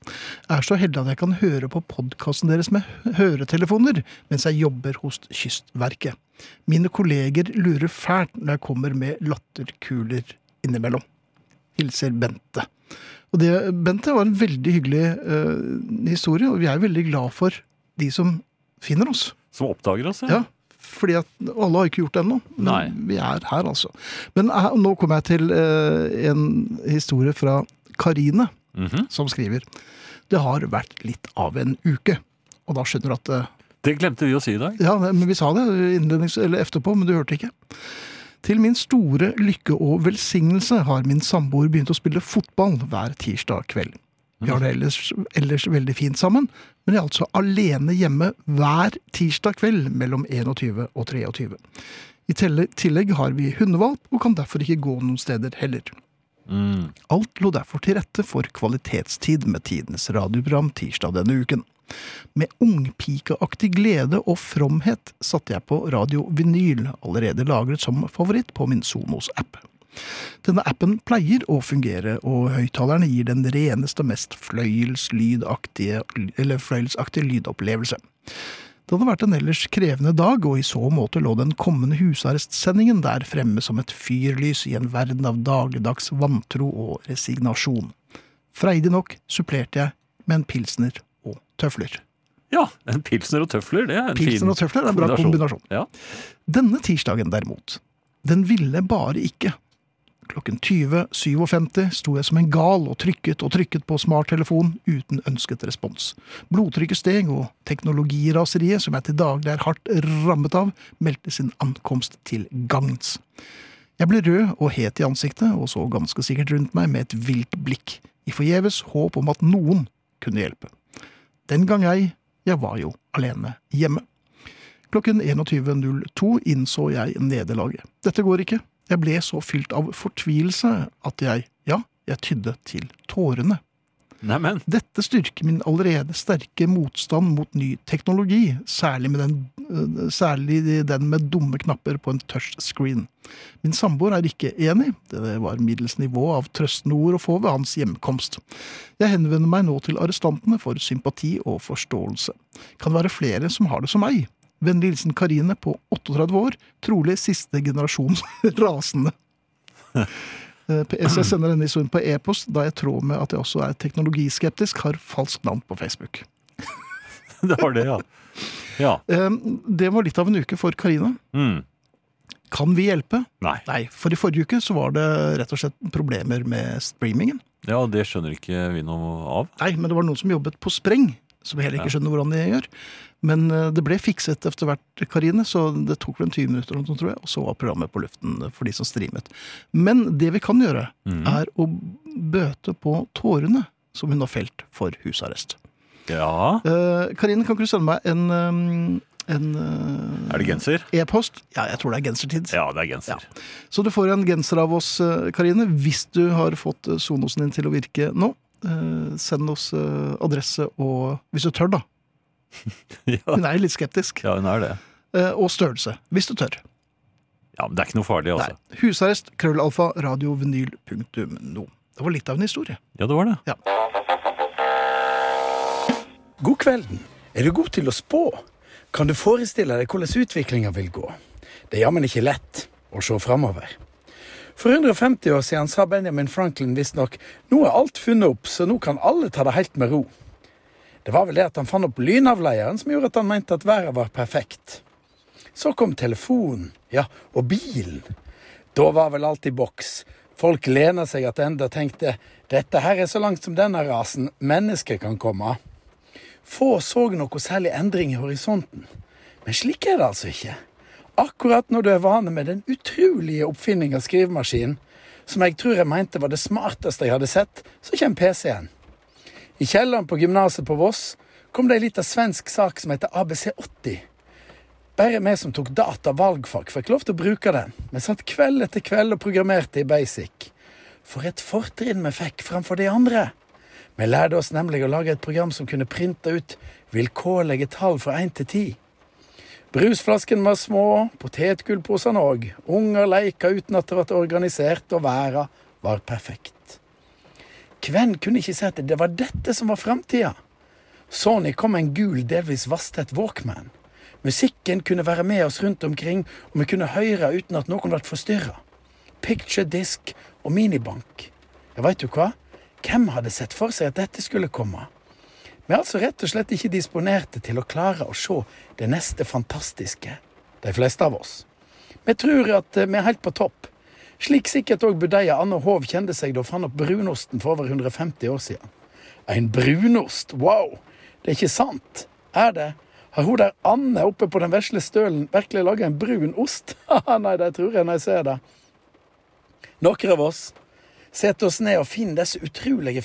S2: Er så heldig at jeg kan høre på podkasten deres med høretelefoner mens jeg jobber hos Kystverket. Mine kolleger lurer fælt når jeg kommer med latterkuler innimellom. Hilser Bente. Og det, Bente var en veldig hyggelig uh, historie, og vi er veldig glad for de som finner oss.
S3: Som oppdager oss,
S2: Ja, fordi at alle har ikke gjort det ennå. Men
S3: Nei.
S2: vi er her, altså. Men her, nå kommer jeg til eh, en historie fra Karine,
S3: Mhm.
S2: som skriver Det har vært litt av en uke. Og da skjønner du at eh,
S3: Det glemte vi å si i dag.
S2: Ja, men vi sa det innlednings eller etterpå, men du hørte ikke. Til min store lykke og velsignelse har min samboer begynt å spille fotball hver tirsdag kveld. Vi har det ellers, ellers veldig fint sammen, men jeg er altså alene hjemme hver tirsdag kveld mellom 21 og 23. I tillegg har vi hundevalp og kan derfor ikke gå noen steder heller.
S3: Mm.
S2: Alt lå derfor til rette for kvalitetstid med tidenes radioprogram tirsdag denne uken. Med ungpikeaktig glede og fromhet satte jeg på Radio Vinyl, allerede lagret som favoritt på min Sonos-app. Denne appen pleier å fungere, og høyttalerne gir den reneste, mest fløyelslydaktige, eller fløyelsaktige lydopplevelse. Det hadde vært en ellers krevende dag, og i så måte lå den kommende husarrestsendingen der fremme som et fyrlys i en verden av dagligdags vantro og resignasjon. Freidig nok supplerte jeg med en pilsner og tøfler.
S3: Ja, en pilsner og tøfler, det er en
S2: Pilsner
S3: fin
S2: og tøfler er en bra kombinasjon.
S3: Ja.
S2: Denne tirsdagen derimot, den ville bare ikke. Klokken 20.57 sto jeg som en gal og trykket og trykket på smarttelefon uten ønsket respons. Blodtrykket steg, og teknologiraseriet, som jeg til daglig er hardt rammet av, meldte sin ankomst til gagns. Jeg ble rød og het i ansiktet, og så ganske sikkert rundt meg med et vilt blikk, i forgjeves håp om at noen kunne hjelpe. Den gang ei, jeg var jo alene hjemme. Klokken 21.02 innså jeg nederlaget. Dette går ikke. Jeg ble så fylt av fortvilelse at jeg, ja, Jeg tydde til tårene.
S3: Neimen.
S2: Dette styrker min allerede sterke motstand mot ny teknologi, særlig, med den, øh, særlig den med dumme knapper på en touchscreen. Min samboer er ikke enig, det var middels nivå av trøstende ord å få ved hans hjemkomst. Jeg henvender meg nå til arrestantene for sympati og forståelse. Kan det være flere som har det som meg? Vennlig hilsen Karine på 38 år, trolig siste generasjons *laughs* rasende. Eh, PS jeg sender denne historien på e-post, da jeg tror med at jeg også er teknologiskeptisk, har falskt navn på Facebook. *laughs*
S3: Det var det, ja. Ja.
S2: Eh, Det var litt av en uke for Karine.
S3: Mm.
S2: Kan vi hjelpe?
S3: Nei.
S2: Nei, for i forrige uke så var det rett og slett problemer med streamingen.
S3: Ja, det skjønner ikke vi noe av.
S2: Nei, men det var noen som jobbet på spreng, som jeg heller ikke skjønner hvordan de gjør. Men eh, det ble fikset etter hvert, Karine, så det tok vel en 20 minutter, tror jeg, og så var programmet på luften for de som streamet. Men det vi kan gjøre,
S3: mm.
S2: er å bøte på tårene som hun har felt for husarrest.
S3: Ja.
S2: Eh, Karine, kan ikke du sende meg en, eh, en eh,
S3: Er det genser?
S2: e-post? Ja, jeg tror det er gensertid.
S3: Ja, det er genser.
S2: Så du får en genser av oss, Karine, hvis du har fått Sonosen din til å virke nå. Eh, Send oss eh, adresse og Hvis du tør, da. *laughs*
S3: Ja.
S2: Hun er litt skeptisk.
S3: ja, hun er det.
S2: Eh, Og størrelse, hvis du tør.
S3: Ja, men Det er ikke noe farlig, altså.
S2: Nei. Husarrest, krøllalfa, radiovinyl.no. Det var litt av en historie.
S3: Ja, det var det.
S5: God kvelden. Er du god til å spå? Kan du forestille deg hvordan utviklinga vil gå? Det er jammen ikke lett å se framover. For 150 år siden sa Benjamin Franklin visstnok nå er alt funnet opp, så nå kan alle ta det helt med ro. Det var vel det at han fant opp lynavleieren som gjorde at han mente at været var perfekt. Så kom telefonen, ja, og bilen. Da var vel alt i boks. Folk lena seg attende og tenkte dette her er så langt som denne rasen mennesker kan komme. Få så noe særlig endring i horisonten. Men slik er det altså ikke. Akkurat du er vane med den utrolige oppfinninga skrivemaskinen, som jeg tror jeg mente var det smarteste jeg hadde sett, så kommer PC-en. I kjelleren på gymnaset på Voss kom det ei lita svensk sak som heter ABC80. Bare vi som tok data valgfag, fikk lov til å bruke den. Vi satt kveld etter kveld og programmerte i basic. For et fortrinn vi fikk framfor de andre. Vi lærte oss nemlig å lage et program som kunne printe ut vilkårlige tall fra 1 til 10. Brusflaskene var små, potetgullposene òg. Unger leika uten at det ble organisert, og verden var perfekt. Hvem kunne ikke si at det var dette som var framtida? Sony kom en gul, delvis vasstett Walkman. Musikken kunne være med oss rundt omkring, og vi kunne høre uten at noen ble forstyrra. Picture disk og minibank. Ja, veit du hva? Hvem hadde sett for seg at dette skulle komme? Vi er altså rett og slett ikke disponerte til å klare å se det neste fantastiske, de fleste av oss. Vi tror at eh, vi er helt på topp, slik sikkert òg budeia Anne Hov kjente seg da hun fant opp brunosten for over 150 år siden. En brunost, wow! Det er ikke sant, er det? Har hun der Anne oppe på den vesle stølen virkelig laga en brun ost? *laughs* Nei, det tror jeg når jeg ser det. Noen av oss setter oss ned og finner disse utrolige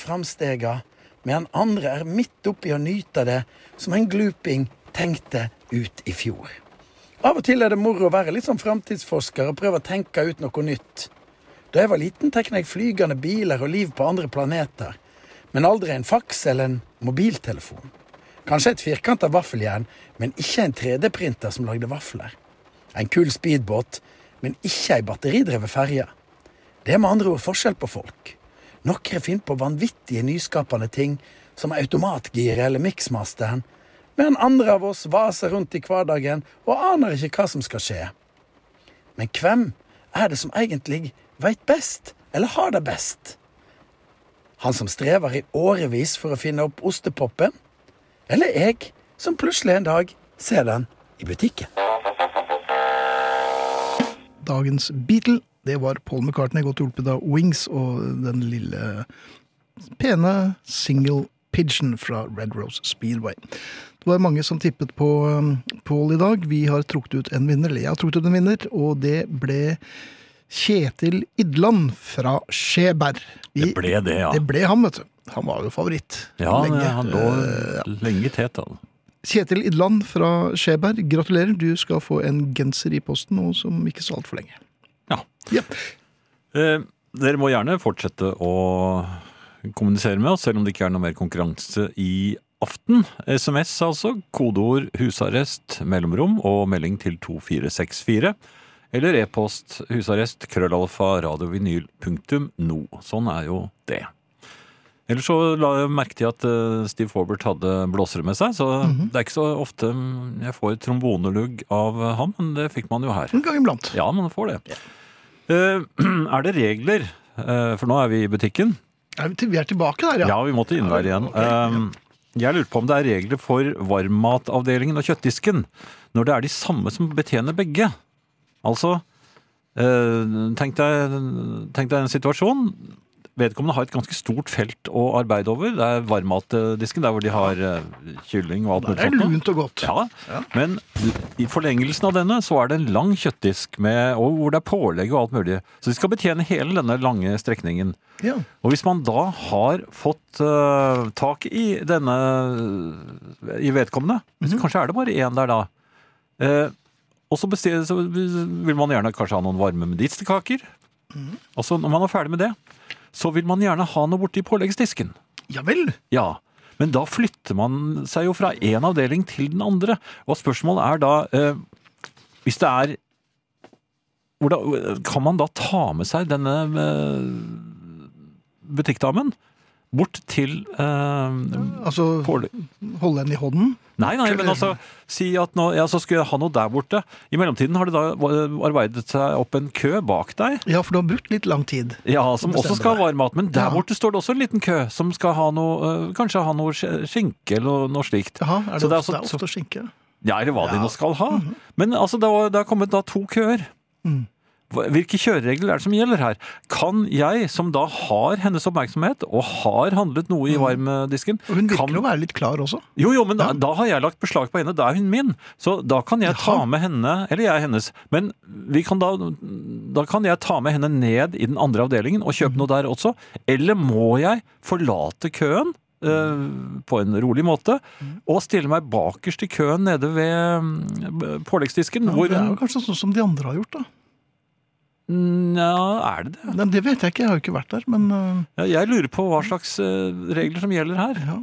S5: framstega, han andre er midt oppi å nyte det som en gluping tenkte ut i fjor. Av og til er det moro å være litt som framtidsforsker og prøve å tenke ut noe nytt. Da jeg var liten, tegna jeg flygende biler og liv på andre planeter, men aldri en faks eller en mobiltelefon. Kanskje et firkanta vaffeljern, men ikke en 3D-printer som lagde vafler. En kul speedbåt, men ikke ei batteridrevet ferje. Det er med andre ord forskjell på folk. Noen finner på vanvittige nyskapende ting, som automatgiret eller miksmasteren, men andre av oss vaser rundt i hverdagen og aner ikke hva som skal skje. Men hvem er det som egentlig veit best, eller har det best? Han som strever i årevis for å finne opp ostepopen? Eller jeg, som plutselig en dag ser den i butikken?
S2: Dagens Beatle, det var Paul McCartney, godt hjulpet av Wings og den lille pene single Pigeon fra Red Rose Speedway. Det var mange som tippet på um, Paul i dag. Vi har trukket ut en vinner, eller jeg har trukket ut en vinner, og det ble Kjetil Idland fra Skjeberg.
S3: Det ble det, ja.
S2: Det ble han, vet du. Han var jo favoritt.
S3: Ja,
S2: lenge.
S3: han lå
S2: Eh,
S3: lenge tett, tet. da.
S2: Kjetil Idland fra Skjeberg, gratulerer. Du skal få en genser i posten nå som ikke så altfor lenge.
S3: Ja.
S2: Ja.
S3: Eh, Dere må gjerne fortsette å kommunisere med oss, selv om det ikke er noe mer konkurranse i aften. SMS altså, kodeord 'husarrest', mellomrom og melding til 2464. Eller e-post husarrest krøllalfa radiovinyl.no. Sånn er jo det. Ellers så la jeg merke til at eh, Steve Forbert hadde blåsere med seg, så det er ikke så ofte mm, jeg får trombonelugg av ham, men det fikk man jo her.
S2: En gang iblant.
S3: Ja, man får det. Eh, *clears throat* er det regler, eh, for nå er vi i butikken,
S2: Er vi Vi er tilbake der,
S3: ja,
S2: ja.
S3: vi må til innvær igjen.
S2: Okay, ja.
S3: Um, Jeg lurer på om det er regler for varmmatavdelingen og kjøttdisken når det er de samme som betjener begge. Altså, eh, tenk deg, tenk deg en situasjon. Vedkommende har et ganske stort felt å arbeide over. Det er varmmatdisken, der hvor de har eh, kylling og alt mulig
S2: er
S3: Det er
S2: lunt og godt.
S3: Ja,
S2: Ja.
S3: men i forlengelsen av denne så er det en lang kjøttdisk med, hvor det er pålegg og alt mulig. Så de skal betjene hele denne lange strekningen.
S2: Ja.
S3: Og hvis man da har fått uh, tak i denne i vedkommende, så kanskje er det bare én der da. Eh, og så, bestil- så vil man gjerne kanskje ha noen varme medisterkaker. Og så når man er ferdig med det, så vil man gjerne ha noe borti påleggsdisken.
S2: ja vel.
S3: Ja, men da flytter man seg jo fra en avdeling til den andre. Og spørsmålet er da eh, Hvis det er hvordan, Kan man da ta med seg denne eh, butikkdamen bort til eh,
S2: Altså
S3: Pål.
S2: holde den i hånden.
S3: Nei, nei, men altså Si at nå, ja, så skulle jeg ha noe der borte. I mellomtiden har det da eh, arbeidet seg opp en kø bak deg.
S2: Ja, for du har brukt litt lang tid.
S3: Ja, som også skal ha
S2: deg.
S3: varm mat. Men der
S2: Ja.
S3: borte står det også en liten kø som skal ha noe øh, Kanskje ha noe sk- skinke eller noe slikt.
S2: Jaha, er det,
S3: Så det er
S2: ofte, det
S3: altså-
S2: er ofte skinke?
S3: Ja, eller hva de nå skal ha. Men altså, det har, det har kommet da to køer.
S2: Mm.
S3: Hvilke kjøreregler er det som gjelder her? Kan jeg, som da har hennes oppmerksomhet, og har handlet noe i varmdisken
S2: Og hun virker
S3: kan...
S2: å være litt klar også.
S3: Jo, jo, men da, da har jeg lagt beslag på henne. Da er hun min. Så da kan jeg ta med henne, eller jeg er hennes, men vi kan da, da kan jeg ta med henne ned i den andre avdelingen og
S2: Mhm.
S3: kjøpe noe der også. Eller må jeg forlate køen eh, på en rolig måte
S2: Mhm.
S3: og stille meg bakerst i køen nede ved mm, påleggsdisken?
S2: Ja, det er jo kanskje sånn som de andre har gjort, da.
S3: Nja, er det det?
S2: Nei, det vet jeg ikke, jeg har jo ikke vært der, men øh,
S3: Ja, jeg lurer på hva slags eh, regler som gjelder her.
S2: ja.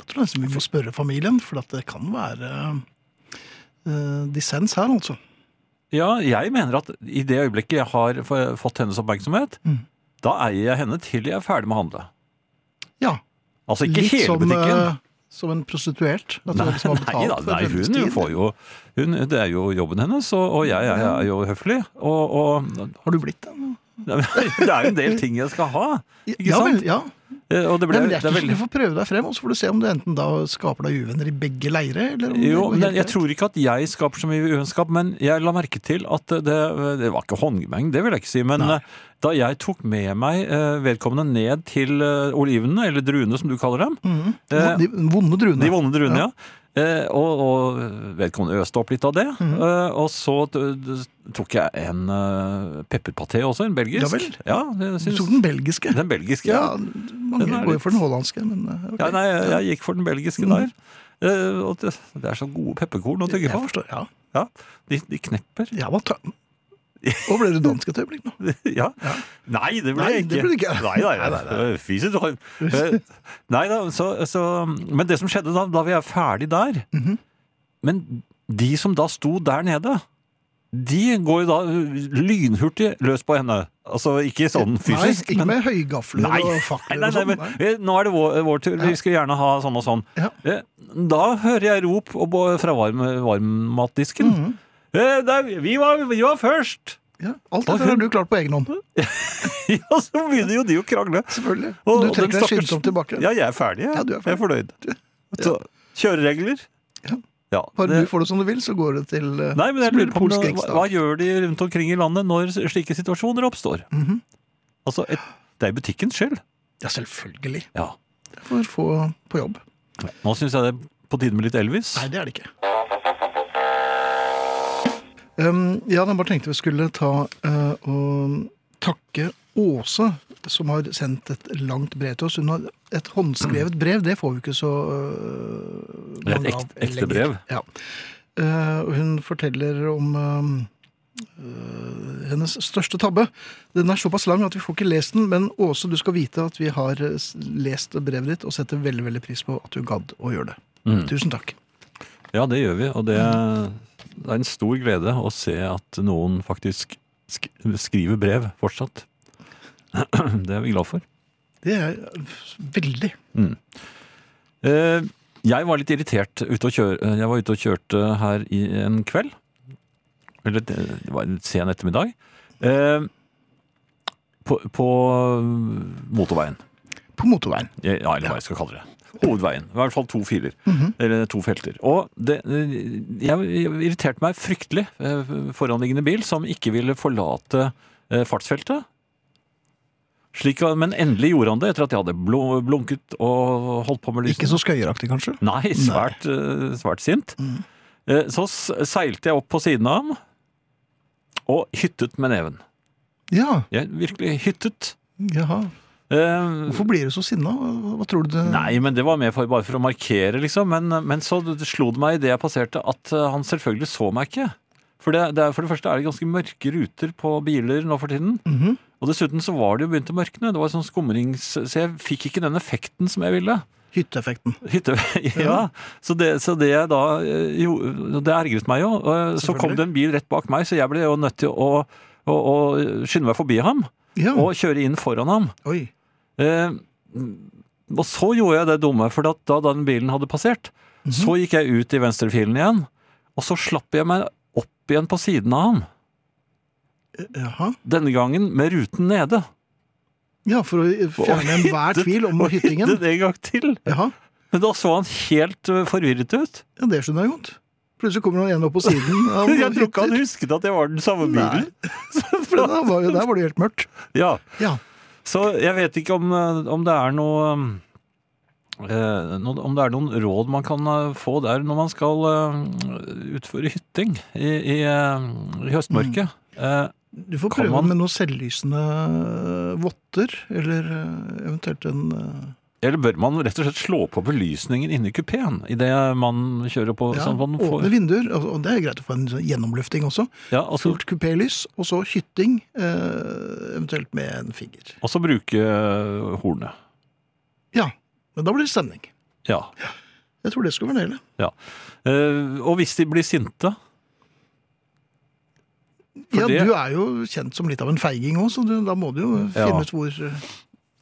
S2: Da tror jeg vi får spørre familien, for at det kan være uh, dissens her, altså.
S3: Ja, jeg mener at i det øyeblikket jeg har fått hennes oppmerksomhet,
S2: Mm.
S3: da eier jeg henne til jeg er ferdig med å handle.
S2: Ja,
S3: Altså ikke
S2: litt
S3: hele
S2: som,
S3: butikken.
S2: Som en prostituert.
S3: Nei, nei, da, nei hun
S2: tid.
S3: får jo hun, Det er jo jobben hennes, og, og jeg, jeg er jo høflig. Og, og
S2: Har du blitt det? *laughs*
S3: det er jo en del ting jeg skal ha. Ikke
S2: ja,
S3: sant?
S2: vel, ja.
S3: Eh, Og det, ble,
S2: Nei,
S3: det
S2: er ikke
S3: veldig
S2: Du får prøve deg frem, og så får du se om du enten da skaper deg uvenner i begge leire, eller om
S3: Jo, men jeg tror ikke at jeg skaper så mye uvennskap, men jeg la merke til at det, det var ikke håndgemeng, det vil jeg ikke si, men
S2: Nei.
S3: eh, da jeg tok med meg eh, vedkommende ned til olivene, olivenene, eller druene som du kaller dem. Eh,
S2: De vonde druene.
S3: de vonde druene, ja.
S2: Ja.
S3: Eh, og, og vedkommende øste opp litt av det. Eh, og så tok jeg en uh, pepperpaté også, en belgisk.
S2: Ja vel.
S3: Ja, synes...
S2: Du tok den belgiske.
S3: Den belgiske,
S2: Ja,
S3: ja.
S2: mange
S3: Den
S2: går jo
S3: litt-
S2: for den hollandske, men okay.
S3: ja nei, jeg, jeg gikk for den belgiske
S2: Mhm.
S3: der. Eh, og det, det er så gode pepperkorn å tygge
S2: Jeg forstår, ja.
S3: Ja, de, de knepper.
S2: Ja, hva ta... Nå ble du dansk et øyeblikk nå. *laughs*
S3: ja. Nei, det ble
S2: Nei,
S3: jeg ikke.
S2: det ble ikke.
S3: Nei, nei, nei, nei. Fy sitt hår. Eh, Nei da, så, så Men det som skjedde da, da vi er ferdig der
S2: Mhm.
S3: Men de som da sto der nede, de går jo da lynhurtig løs på henne. Altså ikke sånn fysisk,
S2: Nei, ikke
S3: men
S2: med høygafler
S3: Nei,
S2: og
S3: Nei,
S2: fakler
S3: nei,
S2: og
S3: nei,
S2: sånn. nei.
S3: eh, nå er det vår, vår tur. Vi skal gjerne ha sånn og sånn.
S2: Ja.
S3: Eh, Da hører jeg rop fra varm, varmmatdisken. Mm det er- vi, var, vi var først!
S2: Ja, alt dette har du klart på egen hånd. *laughs*
S3: Ja, så begynner jo de å krangle.
S2: Selvfølgelig.
S3: Og-
S2: du trekker deg skyndsomt tilbake.
S3: Ja, jeg er ferdig. Jeg,
S2: Ja, du er
S3: jeg er fornøyd. *laughs* Så, kjøreregler?
S2: Ja.
S3: Ja,
S2: Bare
S3: det-
S2: du får det som du vil, så går det til uh,
S3: Nei, men jeg lurer på hva, hva gjør de rundt omkring i landet når slike situasjoner oppstår?
S2: Mhm.
S3: Altså, et, det er butikkens skyld.
S2: Ja, selvfølgelig.
S3: Ja.
S2: Får få på jobb.
S3: Nå syns jeg det er på tide med litt Elvis.
S2: Nei, det er det ikke. Um, ja, jeg bare tenkte vi skulle ta uh, og takke Åse, som har sendt et langt brev til oss. Hun har et håndskrevet brev, det får vi ikke så uh,
S3: Det er et ekte- ekte brev.
S2: Ja. Uh, hun forteller om uh, hennes største tabbe. Den er såpass lang at vi får ikke lest den, men Åse, du skal vite at vi har lest brevet ditt og setter veldig veldig pris på at du gadd å gjøre det.
S3: Mm.
S2: Tusen takk.
S3: Ja, det gjør vi, og det, det er en stor glede å se at noen faktisk sk skriver brev fortsatt. *clears throat* Det er vi glad for.
S2: Det er veldig.
S3: Eh, Jeg var litt irritert ute og kjøre, Jeg var ute og kjørte her i en kveld. Eller det det var en sen ettermiddag. Eh, På, på motorveien.
S2: På motorveien.
S3: Ja, eller hva jeg skal kalle det. Hovedveien. I hvert fall to filer. Eller to felter. Og det, jeg irriterte meg fryktelig eh, foranliggende bil som ikke ville forlate eh, fartsfeltet. Slik, men endelig gjorde han det etter at jeg hadde blunket og holdt på med lysene.
S2: Ikke så skøyeraktig, kanskje?
S3: Nei, svært, Nei. svært sint. Mm. Så seilte jeg opp på siden av ham og hyttet med neven.
S2: Ja.
S3: Jeg virkelig hyttet.
S2: Jaha.
S3: Eh,
S2: Hvorfor blir du så sinna? Hva, tror du det
S3: Nei, men det var mer for, bare for å markere, liksom. Men, men så slo det meg idet jeg passerte, at eh, han selvfølgelig så meg ikke. For det, det, er, for det første er det ganske mørke ruter på biler nå for tiden.
S2: Mhm.
S3: Og dessuten så var det jo begynt å mørkne. Det var sånn skumrings... Så jeg fikk ikke den effekten som jeg ville.
S2: Hytteeffekten.
S3: Hytte, *laughs* ja, så det, så det da eh, jo, Det ergret meg jo. Så kom det en bil rett bak meg, så jeg ble jo nødt til å, å, å skynde meg forbi ham
S2: Ja.
S3: og kjøre inn foran ham.
S2: Oi.
S3: Eh, og så gjorde jeg det dumme, for da, den bilen hadde passert, så gikk jeg ut i venstrefilen igjen, og så slapp jeg meg opp igjen på siden av ham.
S2: Jaha.
S3: Denne gangen med ruten nede.
S2: Ja, for å fjerne enhver tvil om
S3: Og
S2: hyttingen.
S3: hyttet en gang til.
S2: Jaha.
S3: Men da så han helt eh, forvirret ut.
S2: Ja, det skjønner jeg godt. Plutselig kommer han igjen opp på siden. *laughs* av
S3: Jeg tror ikke han husket at det var den samme bilen. *laughs*
S2: Nei. der var, jo, der var det helt mørkt.
S3: Ja,
S2: Ja.
S3: Så jeg vet ikke om, eh, om det er noe eh, Om det er noen råd man kan eh, få der når man skal eh, utføre hytting i, i, eh, i høstmørket. Eh,
S2: Du får prøve
S3: man-
S2: med noen selvlysende votter, eller eventuelt en
S3: eller bør man rett og slett slå på belysningen inne i kupeen idet man kjører på?
S2: ja,
S3: sånn man får,
S2: åpne vinduer. og- det er greit å få en sånn gjennomlufting også.
S3: ja, altså... så,
S2: Fullt kupélys, og så hytting, eh, eventuelt med en finger.
S3: og så bruke eh, hornet.
S2: Ja, men da blir det stemning.
S3: Ja.
S2: Jeg tror det skulle være det.
S3: Ja. og hvis de blir sinte For
S2: Ja,
S3: det-
S2: du er jo kjent som litt av en feiging òg, så du, da må du jo
S3: Ja.
S2: finne ut hvor eh,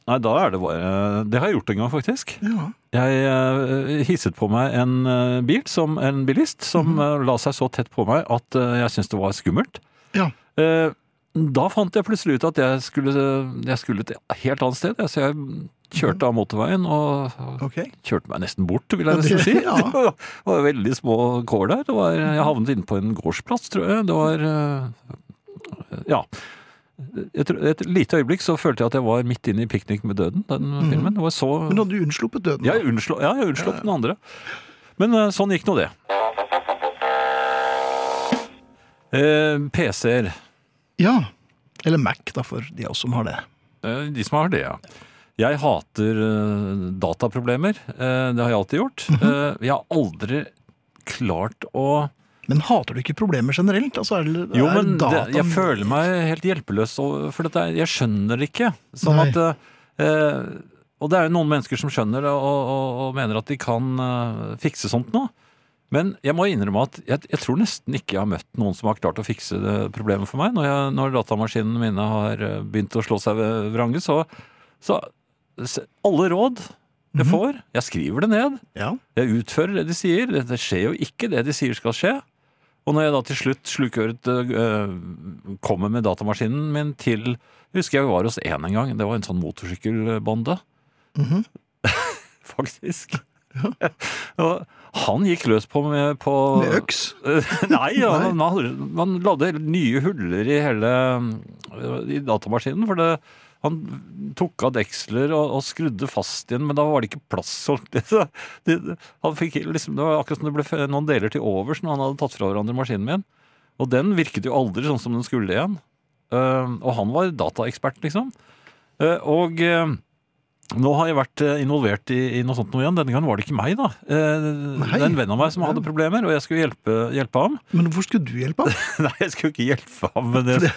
S3: Nei, da er det bare Det har jeg gjort en gang, faktisk.
S2: Ja.
S3: Jeg eh, hisset på meg en eh, bil, som en bilist, som
S2: mm.
S3: eh, la seg så tett på meg at eh, jeg syntes det var skummelt.
S2: Ja.
S3: Eh, da fant jeg plutselig ut at jeg skulle, jeg skulle et helt annet sted. Så jeg kjørte av motorveien og
S2: okay.
S3: kjørte meg nesten bort, vil jeg nesten si.
S2: ja. *laughs*
S3: Det var, veldig små kår der. Det var, jeg havnet inne på en gårdsplass, tror jeg. Det var eh, Ja. Et, et lite øyeblikk så følte jeg at jeg var midt inne i 'Piknik med døden', den filmen. Det var så.
S2: Men du hadde unnsluppet døden. da.
S3: jeg unnslo, ja, jeg unnslapp den andre. Men eh, sånn gikk nå det. Eh, PC-er.
S2: Ja. Eller Mac, da, for de av oss som har det.
S3: Eh, de som har det, ja. Jeg hater eh, dataproblemer. Eh, det har jeg alltid gjort.
S2: Mhm.
S3: Eh, jeg har aldri klart å
S2: Men hater du ikke problemer generelt? Altså, er, det-
S3: Jo, men det, jeg føler meg helt hjelpeløs, for dette, jeg skjønner det ikke. Sånn
S2: Nei.
S3: at, eh, og det er jo noen mennesker som skjønner det, og, og, og mener at de kan eh, fikse sånt nå. Men jeg må innrømme at jeg, jeg tror nesten ikke jeg har møtt noen som har klart å fikse det problemet for meg. Når, jeg, når datamaskinene mine har eh, begynt å slå seg ved vrange, så, så alle råd jeg
S2: Mhm.
S3: får, jeg skriver det ned.
S2: Ja.
S3: Jeg utfører det de sier. Det, det skjer jo ikke det de sier skal skje. Og når jeg da til slutt slukøret øh, kommer med datamaskinen min til Husker jeg var hos en en gang. Det var en sånn motorsykkelbande,
S2: Mhm. *laughs*
S3: faktisk. *laughs* og han gikk løs på med på
S2: Med øks? *laughs*
S3: Nei, ja. Man, hadde- man lagde nye huller i hele i datamaskinen. For det, han tok av deksler og, og skrudde fast igjen, men da var det ikke plass. det, *laughs* han fikk liksom, det var akkurat som det ble noen deler til overs når han hadde tatt fra hverandre maskinen min. Og den virket jo aldri sånn som den skulle igjen. Eh, og han var dataekspert, liksom. Eh, og eh, Nå har jeg vært eh, involvert i, i noe sånt noe igjen. Denne gangen var det ikke meg, da. Eh,
S2: Nei.
S3: Det er en venn av meg som hadde problemer, og jeg skulle hjelpe, hjelpe ham.
S2: Men hvorfor skulle du hjelpe ham? *laughs*
S3: Nei, jeg skulle ikke hjelpe ham, men jeg,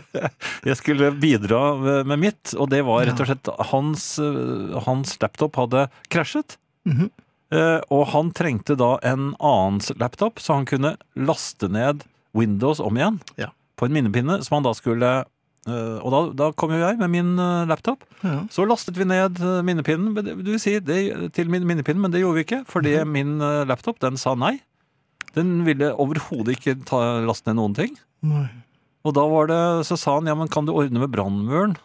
S3: *laughs* jeg skulle bidra med- mitt. Og det var rett og slett hans, eh, hans laptop hadde krasjet.
S2: Mhm.
S3: Eh, Og han trengte da en annens laptop, så han kunne laste ned Windows om igjen
S2: Ja.
S3: på en minnepinne, som han da skulle eh, Og da, da kom jo jeg med min uh, laptop.
S2: Ja.
S3: Så lastet vi ned uh, minnepinnen du vil si, det, til min minnepinnen, men det gjorde vi ikke, fordi
S2: mm.
S3: min laptop den sa nei. Den ville overhodet ikke ta, laste ned noen ting.
S2: Nei.
S3: Og da var det, så sa han ja, men kan du ordne med brannmuren?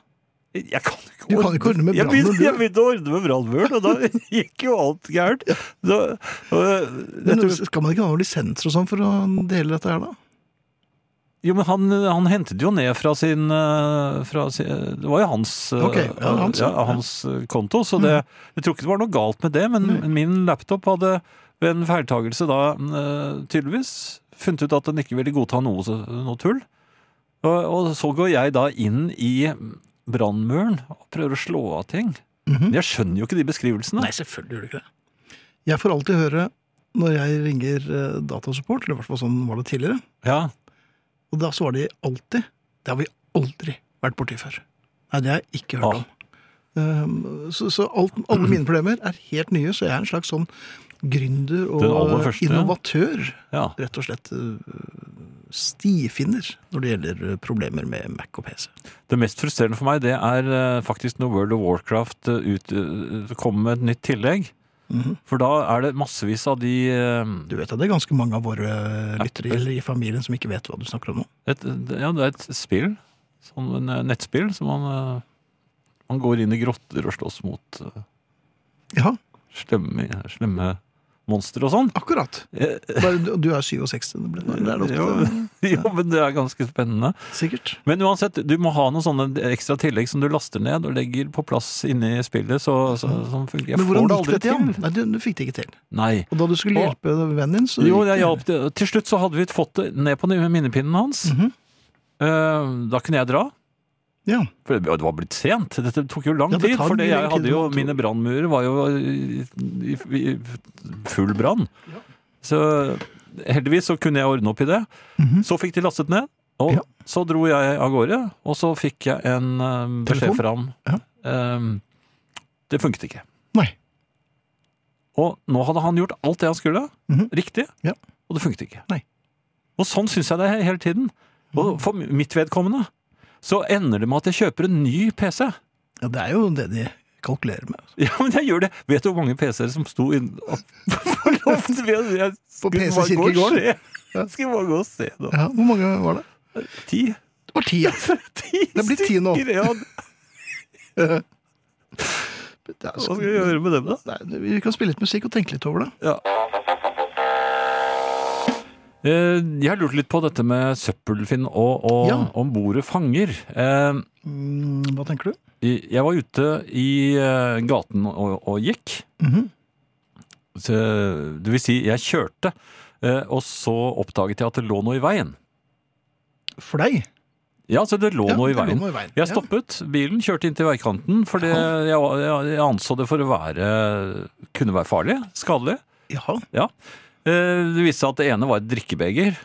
S3: Jeg kan ikke
S2: ordne, kan ikke ordne med brannmuren,
S3: jeg begynte å ordne med brannmuren, og da *laughs* gikk jo alt gærent. Da- og,
S2: Men skal man ikke ha noen lisenser og sånn for å dele dette her, da?
S3: Jo, men han, han hentet jo ned fra sin, eh, fra sin Det var jo hans, okay,
S2: Ok, ja, hans,
S3: ja.
S2: Mm.
S3: hans eh, konto, så det, jeg tror ikke det var noe galt med det. Men
S2: Nei.
S3: min laptop hadde ved en feiltagelse da eh, tydeligvis funnet ut at den ikke ville godta noe, noe tull. Og, og så går jeg da inn i brannmuren og prøver å slå av ting.
S2: Mhm.
S3: Men Jeg skjønner jo ikke de beskrivelsene.
S2: Nei, selvfølgelig gjør det ikke det. Jeg får alltid høre når jeg ringer eh, datasupport, eller i hvert fall sånn var det tidligere,
S3: Ja,
S2: og da svarer de alltid Det har vi aldri vært borti før. Nei, det har jeg ikke hørt
S3: Ah.
S2: om. Um, så så alt, alle mine problemer er helt nye, så jeg er en slags sånn gründer og innovatør.
S3: ja.
S2: Rett og slett uh, stifinner når det gjelder uh, problemer med Mac og PC.
S3: Det mest frustrerende for meg, det er eh, faktisk når World of Warcraft eh, ut, eh, kommer med et nytt tillegg.
S2: Mhm.
S3: For da er det massevis av de eh,
S2: Du vet at det er ganske mange av våre lyttere i familien som ikke vet hva du snakker om nå.
S3: et, Ja, det er et spill. Sånn en eh, nettspill som man eh, Man går inn i grotter og slåss mot eh,
S2: Ja,
S3: slemme, slemme monstre og sånn.
S2: akkurat.
S3: Eh,
S2: Bare, du- er 67, det er *laughs*
S3: Jo, *laughs* jo, men det er ganske spennende.
S2: sikkert.
S3: Men uansett, du må ha noen sånne ekstra tillegg som du laster ned og legger på plass inni spillet. Så, så, som fungerer.
S2: Men hvordan gikk det
S3: til.
S2: Nei, du, du fikk det ikke til.
S3: Nei.
S2: Og da du skulle
S3: Og-
S2: hjelpe vennen din, så
S3: Jo, jeg hjalp til. Til slutt så hadde vi fått det ned på minnepinnen hans.
S2: Mhm.
S3: Eh, Da kunne jeg dra.
S2: Ja.
S3: For det det var blitt sent. Dette tok jo lang
S2: Ja, det
S3: tid. For jeg
S2: tid
S3: hadde jo, mine brannmurer var jo i, i, i full brann. Så heldigvis så kunne jeg ordne opp i det.
S2: Mhm.
S3: Så fikk de lastet ned. Og
S2: Ja.
S3: så dro jeg av gårde, og så fikk jeg en eh, beskjed
S2: fram.
S3: fra ham.
S2: Ja.
S3: Eh, det funket ikke.
S2: Nei.
S3: Og nå hadde han gjort alt det han skulle,
S2: Mhm.
S3: riktig,
S2: Ja.
S3: og det funket ikke.
S2: Nei.
S3: Og sånn syns jeg det hele tiden.
S2: Mhm.
S3: Og for mitt vedkommende så ender det med at jeg kjøper en ny PC.
S2: Ja, det er jo det de kalkulerer med.
S3: Ja, men jeg gjør det. Vet du hvor mange PC-er som sto inn på loftet? Jeg,
S2: På PC
S3: se. Jeg skulle bare gå og se Da.
S2: Ja, Hvor mange var det?
S3: Ti.
S2: Det var ti, ja. *laughs*
S3: Ti
S2: Det blitt ti nå. *laughs*
S3: Ja. Hva skal vi gjøre med dem, da?
S2: Nei, vi kan spille litt musikk og tenke litt over det.
S3: Ja. Eh, Jeg har lurt litt på dette med søppelfinn og, og
S2: Ja.
S3: om bordet fanger. Eh,
S2: Mm, hva tenker du?
S3: Jeg var ute i eh, gaten og, og gikk.
S2: Mhm.
S3: Så, Det vil si, jeg kjørte, eh, og så oppdaget jeg at det lå noe i veien.
S2: For deg?
S3: Ja, så det lå
S2: Ja,
S3: noe i
S2: det lå noe i veien.
S3: Jeg
S2: Ja.
S3: stoppet bilen, kjørte inn til veikanten, for jeg, jeg, jeg anså det for å være kunne være farlig, skadelig.
S2: Jaha.
S3: Eh, Det viste seg at det ene var et drikkebeger.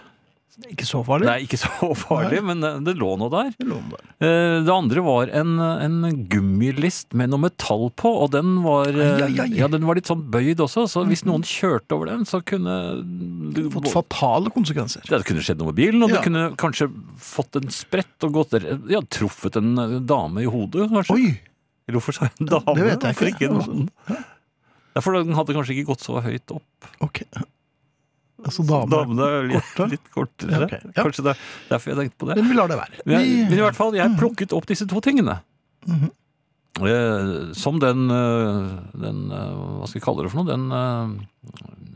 S2: Ikke så farlig?
S3: Nei, ikke så *laughs* farlig, men det, det lå noe der.
S2: Det lå der.
S3: Eh, Det andre var en, en gummilist med noe metall på, og den var, eh,
S2: Ai, ai, ai.
S3: Ja, den var litt sånn bøyd også, så hvis noen kjørte over den, så kunne det,
S2: Fått fatale konsekvenser.
S3: det kunne skjedd noe med bilen, og
S2: Ja.
S3: det kunne kanskje fått en sprett og gått Ja, truffet en eh, dame i hodet, kanskje.
S2: Oi!
S3: Eller hvorfor sa jeg en dame?
S2: Det vet jeg
S3: Hvorfor
S2: ikke.
S3: en mann? For den hadde kanskje ikke gått så høyt opp.
S2: Ok. Altså damene,
S3: Damene er litt,
S2: korte?
S3: litt kortere.
S2: Ja, okay. Ja.
S3: Kanskje det er derfor jeg tenkte på det.
S2: Men vi lar det være.
S3: Men, jeg, men i hvert fall, jeg plukket opp disse to tingene.
S2: Mhm.
S3: Eh, som den, eh, den eh, Hva skal vi kalle det for noe? Den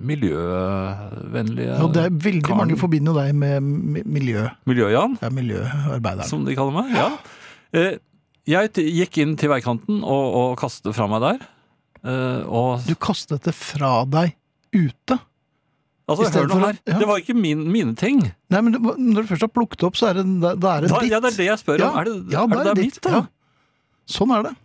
S3: miljøvennlige
S2: ja, det er veldig
S3: karen.
S2: mange forbinder deg med miljø.
S3: Miljø-Jan,
S2: Ja, miljøarbeideren.
S3: som de kaller meg. Ja. Eh, jeg gikk inn til veikanten og, og kastet det fra meg der. Eh, og
S2: Du kastet det fra deg ute.
S3: Altså, hør nå her.
S2: ja.
S3: Det var ikke min, mine ting.
S2: Nei, men det- når du først har plukket opp, så er det, da er det
S3: Da,
S2: ditt.
S3: ja, det er det jeg spør om.
S2: Ja,
S3: Er det,
S2: ja,
S3: er
S2: da
S3: det da
S2: ditt.
S3: mitt?
S2: Ja. Sånn er det.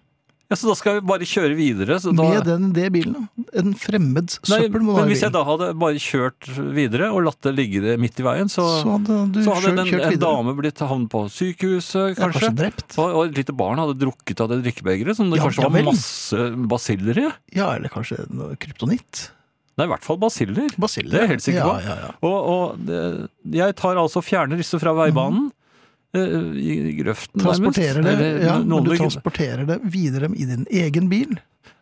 S3: Ja, Så da skal vi bare kjøre videre? Så da...
S2: Med den det bilen, da. En fremmeds søppel må
S3: men hvis jeg da hadde bare kjørt videre og latt det ligge det midt i veien, så,
S2: Så hadde du
S3: så hadde
S2: selv
S3: en, dame blitt havnet på sykehuset,
S2: Ja, kanskje
S3: kanskje.
S2: drept.
S3: Og, og et lite barn hadde drukket av det drikkebegeret som det
S2: Ja,
S3: kanskje
S2: ja
S3: var masse basiller i.
S2: Ja, eller kanskje noe
S3: Nei, i hvert fall basiller.
S2: Basiller.
S3: Det er jeg helt sikker på.
S2: Ja, ja.
S3: Og, og jeg tar altså fjerner disse fra veibanen. Mm. I, grøften,
S2: transporterer Transporterer det, ja, men du transporterer det videre i din egen bil.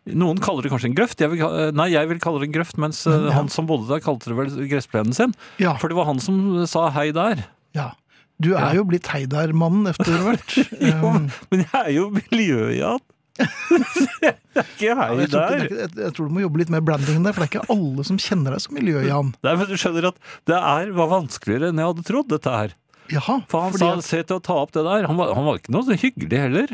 S3: noen kaller det kanskje en grøft. Jeg vil, nei, jeg vil kalle det en grøft, mens men,
S2: Ja.
S3: han som bodde der, kalte det vel gressplenen sin.
S2: Ja,
S3: For det var han som sa hei der.
S2: ja. Du er jo blitt Heidar-mannen etter hvert. *laughs*
S3: Jo,
S2: Um,
S3: Men jeg er jo miljø-Jan. Det er ikke hei
S2: jeg, tror ikke- jeg, jeg tror du må jobbe litt med brandingen der, for det er ikke alle som kjenner deg som Miljø-Jan.
S3: Nei, men du skjønner at det er, var vanskeligere enn jeg hadde trodd, dette her.
S2: Jaha,
S3: For han sa
S2: at-
S3: se til å ta opp det der. Han var, han var ikke noe så hyggelig heller.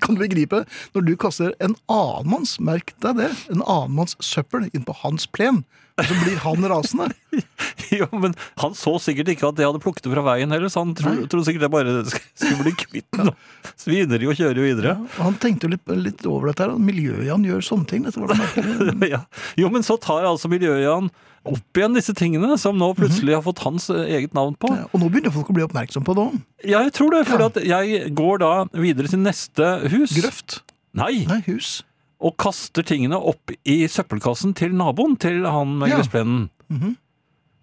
S2: Kan du begripe? Når du kaster en annen manns, merk deg det, en annen manns søppel inn på hans plen, og så blir han rasende. *laughs*
S3: jo, men han så sikkert ikke at det hadde plukket det fra veien heller, så han tro, trodde sikkert det bare skulle bli kvitt den. og jo og kjøre videre.
S2: Ja, han tenkte jo litt, litt over dette her, og Miljø-Jan gjør sånne ting. Dette var det. *laughs*
S3: Ja. Jo, men så tar altså Miljø-Jan opp igjen disse tingene som nå plutselig har fått hans eh, eget navn på.
S2: Ja, Og nå begynner folk å bli oppmerksom på det òg.
S3: Ja, jeg tror det, for
S2: Ja.
S3: at jeg går da videre til neste hus.
S2: Grøft.
S3: Nei,
S2: Nei, hus.
S3: og kaster tingene opp i søppelkassen til naboen til han med
S2: Ja.
S3: gressplenen.
S2: Mhm.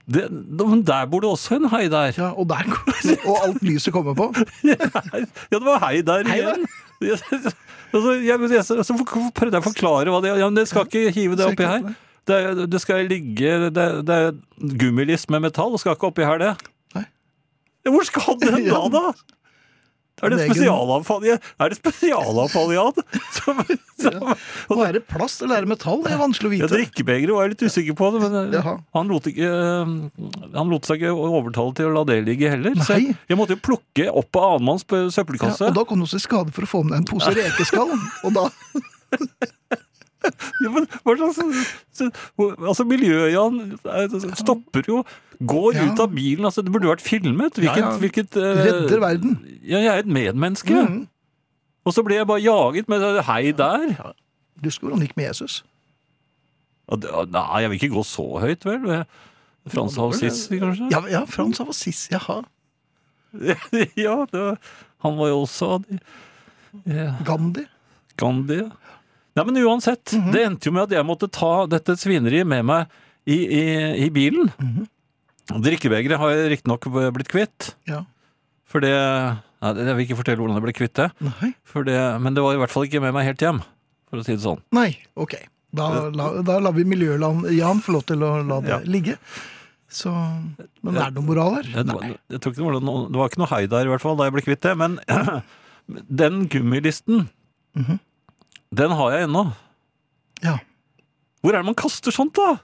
S3: Det, der bor det også en hei der.
S2: Ja, og der Og alt lyset kommer på. *laughs*
S3: Ja, det var hei der
S2: Hei der.
S3: igjen. *laughs* Altså, jeg, jeg, så så prøvde jeg å forklare hva det Ja, men det skal ikke hive det oppi her.
S2: Det.
S3: Det, skal ligge Det, det er gummilist med metall, det skal ikke oppi her, det.
S2: Nei.
S3: Hvor skal den *laughs* da, da? Er det spesialavfall, i- er det spesialavfall i? *laughs* Som, som,
S2: Og er det plast eller er det metall? Det er vanskelig å
S3: ja,
S2: vite.
S3: drikkebegeret var jeg litt usikker på, det, men eh, han lot, ikke, eh, han lot seg ikke overtale til å la det ligge heller. Så jeg,
S2: Nei.
S3: måtte jo plukke opp av annenmanns
S2: Ja,
S3: søppelkasse.
S2: og da kom du også i skade for å få med deg en pose rekeskall. Og da *laughs*
S3: Ja, men hva slags Altså, Miljø-Jan stopper jo Går
S2: Ja.
S3: ut av bilen. altså Det burde vært filmet. Hvilket,
S2: Ja, ja.
S3: hvilket uh,
S2: redder verden.
S3: Ja, jeg er et medmenneske.
S2: Mm.
S3: Og så ble jeg bare jaget med hei der.
S2: Du husker hvordan det gikk med Jesus?
S3: Ja, Nei, jeg vil ikke gå så høyt, vel? Frans av Assisi, kanskje?
S2: Ja, ja Frans av Assisi. jaha. *laughs*
S3: ja var, han var jo også ja,
S2: Gandhi.
S3: Gandhi. ja. Nei, men uansett,
S2: Mhm.
S3: det endte jo med at jeg måtte ta dette svineriet med meg i, i, i bilen.
S2: Mhm.
S3: Drikkebegeret har jeg riktignok blitt kvitt.
S2: Ja.
S3: For det Nei, jeg vil ikke fortelle hvordan jeg ble kvitt det. Det men det var i hvert fall ikke med meg helt hjem, for å si det sånn.
S2: Nei, ok. Da, la, da lar vi Miljøland-Jan få lov til å la det
S3: Ja.
S2: ligge. Så, men er det noe moral her?
S3: Jeg,
S2: Nei.
S3: jeg tror ikke det var noe, det var ikke noe hai der, i hvert fall, da jeg ble kvitt det. Men *clears throat* den gummilisten,
S2: Mhm.
S3: Den har jeg ennå.
S2: Ja.
S3: Hvor er det man kaster sånt, da?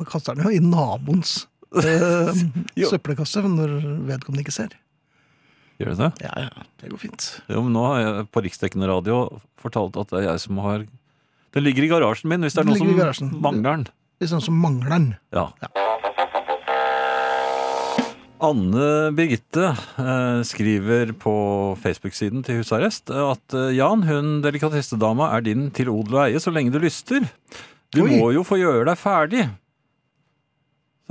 S2: Man kaster den jo i naboens eh, *laughs* søppelkasse når vedkommende ikke ser.
S3: Gjør det det?
S2: Ja, ja, det går fint.
S3: Jo, men nå har jeg på riksdekkende radio fortalt at det er jeg som har Den ligger i garasjen min, hvis det er
S2: Den
S3: noen som mangler den.
S2: Hvis det er noen som mangler den.
S3: Ja. Anne Birgitte eh, skriver på Facebook-siden til husarrest at eh, Jan, hun delikatessedama er din til odel og eie så lenge du lyster. Du
S2: Oi.
S3: må jo få gjøre deg ferdig.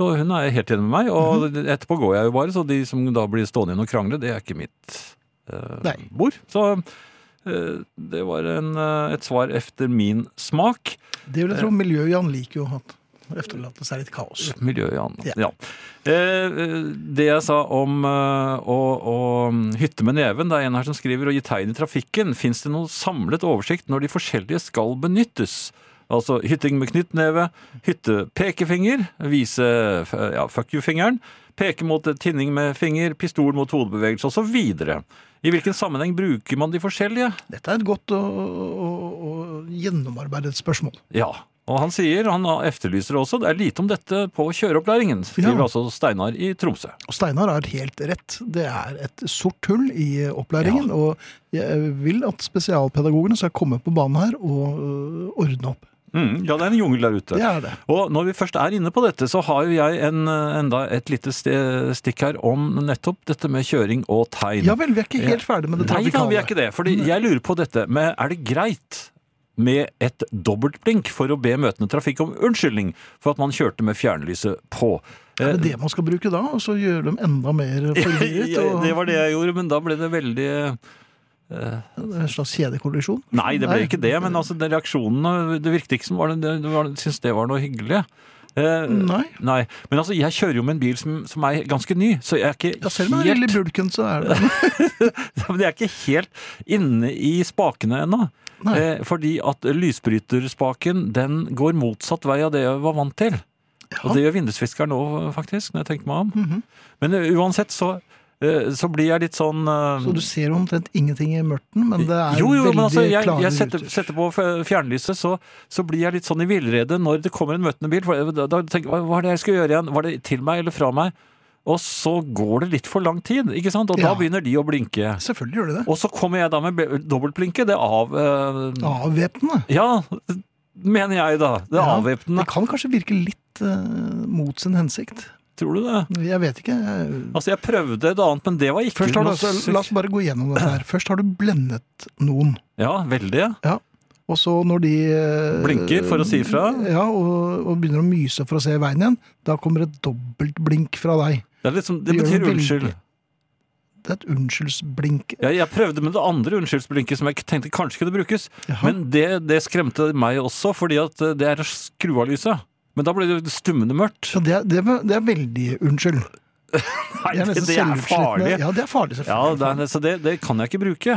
S3: Så hun er helt enig med meg, og
S2: Mhm.
S3: etterpå går jeg jo bare, så de som da blir stående igjen og krangle, det er ikke mitt eh, bord. Så eh, det var en, eh, et svar efter min smak.
S2: Det vil jeg tro. miljøet Jan liker jo at efterlater seg litt kaos.
S3: Miljø, ja.
S2: Ja.
S3: Ja. Eh, eh, det jeg sa om eh, å, å hytte med neven, det er en her som skriver å gi tegn i trafikken. Fins det noe samlet oversikt når de forskjellige skal benyttes? Altså hytting med knyttneve, hyttepekefinger, vise ja, fuck you-fingeren, peke mot tinning med finger, pistol mot hodebevegelse osv. I hvilken sammenheng bruker man de forskjellige?
S2: Dette er et godt og, og, og gjennomarbeidet spørsmål.
S3: Ja, og han sier, han efterlyser også, det er lite om dette på kjøreopplæringen, skriver
S2: Ja.
S3: altså Steinar i Tromsø.
S2: Og Steinar har helt rett. Det er et sort hull i opplæringen. Og jeg vil at spesialpedagogene skal komme på banen her og øh, ordne opp.
S3: Mm, ja, det er en jungel der ute.
S2: Det er det.
S3: Og når vi først er inne på dette, så har jo jeg en, eh, enda et lite stikk her om nettopp dette med kjøring og tegn.
S2: Ja vel, vi er ikke helt ferdig med det
S3: Nei da, vi er ikke det. Fordi jeg lurer på dette med Er det greit med et dobbeltblink for å be møtende trafikk om unnskyldning for at man kjørte med fjernlyset på?
S2: Er det det man skal bruke da? Og så gjøre dem enda mer *laughs* forvirret? Og
S3: det var det jeg gjorde, men da ble det veldig
S2: En slags kjedekollisjon?
S3: Nei, det ble ikke det, men altså, reaksjonene Det virket ikke som var det, det var, syntes det var noe hyggelig. Eh,
S2: Nei.
S3: Nei. Men altså, jeg kjører jo med en bil som, som er ganske ny, så jeg er ikke
S2: Ja, selv om det er
S3: helt
S2: lille bulken, så er det *laughs*
S3: Men jeg er ikke helt inne i spakene ennå. Eh, fordi at lysbryterspaken den går motsatt vei av det jeg var vant til. Og det gjør vindusfiskeren nå, faktisk, når jeg tenker meg om.
S2: Mhm.
S3: Men eh, uansett så, eh, så blir jeg litt sånn eh,
S2: Så du ser omtrent ingenting i mørten, men det er
S3: jo, jo,
S2: veldig
S3: men altså, jeg,
S2: klare
S3: jeg setter,
S2: ruter.
S3: setter på fjernlyset, så, så blir jeg litt sånn i villrede når det kommer en møtende bil. For da, da tenker jeg, hva er det jeg skal gjøre igjen? Var det til meg eller fra meg? Og så går det litt for lang tid, ikke sant? Og da
S2: Ja.
S3: begynner de å blinke.
S2: Selvfølgelig gjør de det.
S3: Og så kommer jeg da med dobbeltblinke. Det av... eh,
S2: Avvæpnende.
S3: ja, mener jeg da. Det
S2: Ja,
S3: avvæpnende.
S2: Det kan kanskje virke litt eh, mot sin hensikt.
S3: Tror du det?
S2: Jeg vet ikke. Jeg-
S3: Altså, jeg prøvde et annet, men det var ikke
S2: Først har du,
S3: noe
S2: altså, la oss bare gå gjennom dette her. Først har du blendet noen.
S3: Ja, veldig.
S2: Og så når de eh,
S3: Blinker for å si ifra.
S2: Ja, og, og begynner å myse for å se veien igjen, da kommer et dobbeltblink fra deg.
S3: Det, er liksom, det betyr unnskyld.
S2: Det er et unnskyldsblink.
S3: Jeg, jeg prøvde med det andre unnskyldsblinket som jeg tenkte kanskje kunne brukes.
S2: Jaha.
S3: Men det, det skremte meg også, fordi at eh, det er å skru av lyset. Men da ble det stummende mørkt.
S2: Ja, det, er- det er veldig unnskyld.
S3: Nei,
S2: Det
S3: det, er farlig.
S2: Ja, det er farlig,
S3: Ja,
S2: selvfølgelig.
S3: det er, så det, det kan jeg ikke bruke.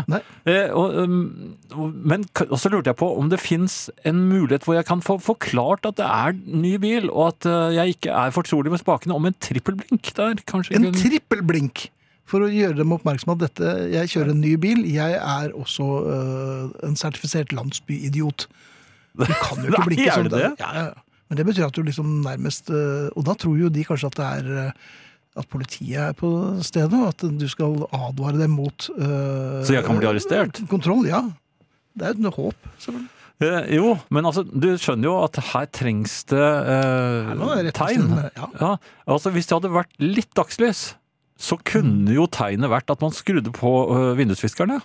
S3: Eh, og, um, men og så lurte jeg på om det fins en mulighet hvor jeg kan få forklart at det er ny bil, og at eh, jeg ikke er fortrolig med spakene, om en trippelblink der. Kanskje
S2: En
S3: kunne-
S2: trippelblink for å gjøre dem oppmerksom på at dette, jeg kjører en ny bil, jeg er også øh, en sertifisert landsbyidiot. Du kan jo *laughs* ikke blinke sånn.
S3: det det?
S2: Ja, ja. Men det betyr at du liksom nærmest øh, Og da tror jo de kanskje at det er øh, at politiet er på stedet, og at du skal advare dem mot uh,
S3: Så jeg kan bli arrestert?
S2: Kontroll, ja. Det er et håp, selvfølgelig.
S3: Eh, jo, men altså, du skjønner jo at her trengs det eh,
S2: det
S3: tegn.
S2: ja.
S3: Ja, altså Hvis det hadde vært litt dagslys, så kunne jo tegnet vært at man skrudde på uh, vindusviskerne.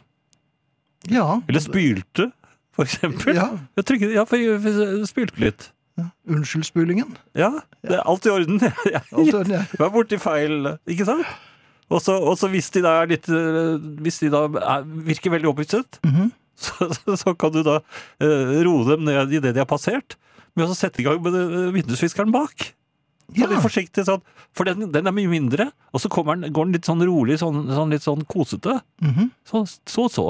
S2: Ja.
S3: Eller spylte, for eksempel.
S2: Ja.
S3: Jeg trykket, ja, for jeg jeg spylte litt.
S2: Unnskyld spylingen.
S3: Ja, det er alt i orden. *laughs*
S2: Ja.
S3: var borti feil, ikke sant? Og så hvis de da er litt eh, Hvis de da er, virker veldig opphisset,
S2: Mhm.
S3: så, så, så kan du da uh, roe dem ned i det de har passert, med å sette i gang med eh, vindusviskeren bak. Så
S2: Ja.
S3: litt forsiktig sånn, For den, den er mye mindre, og så den, går den litt sånn rolig, sånn, sånn litt sånn kosete.
S2: Mhm.
S3: Så så. så.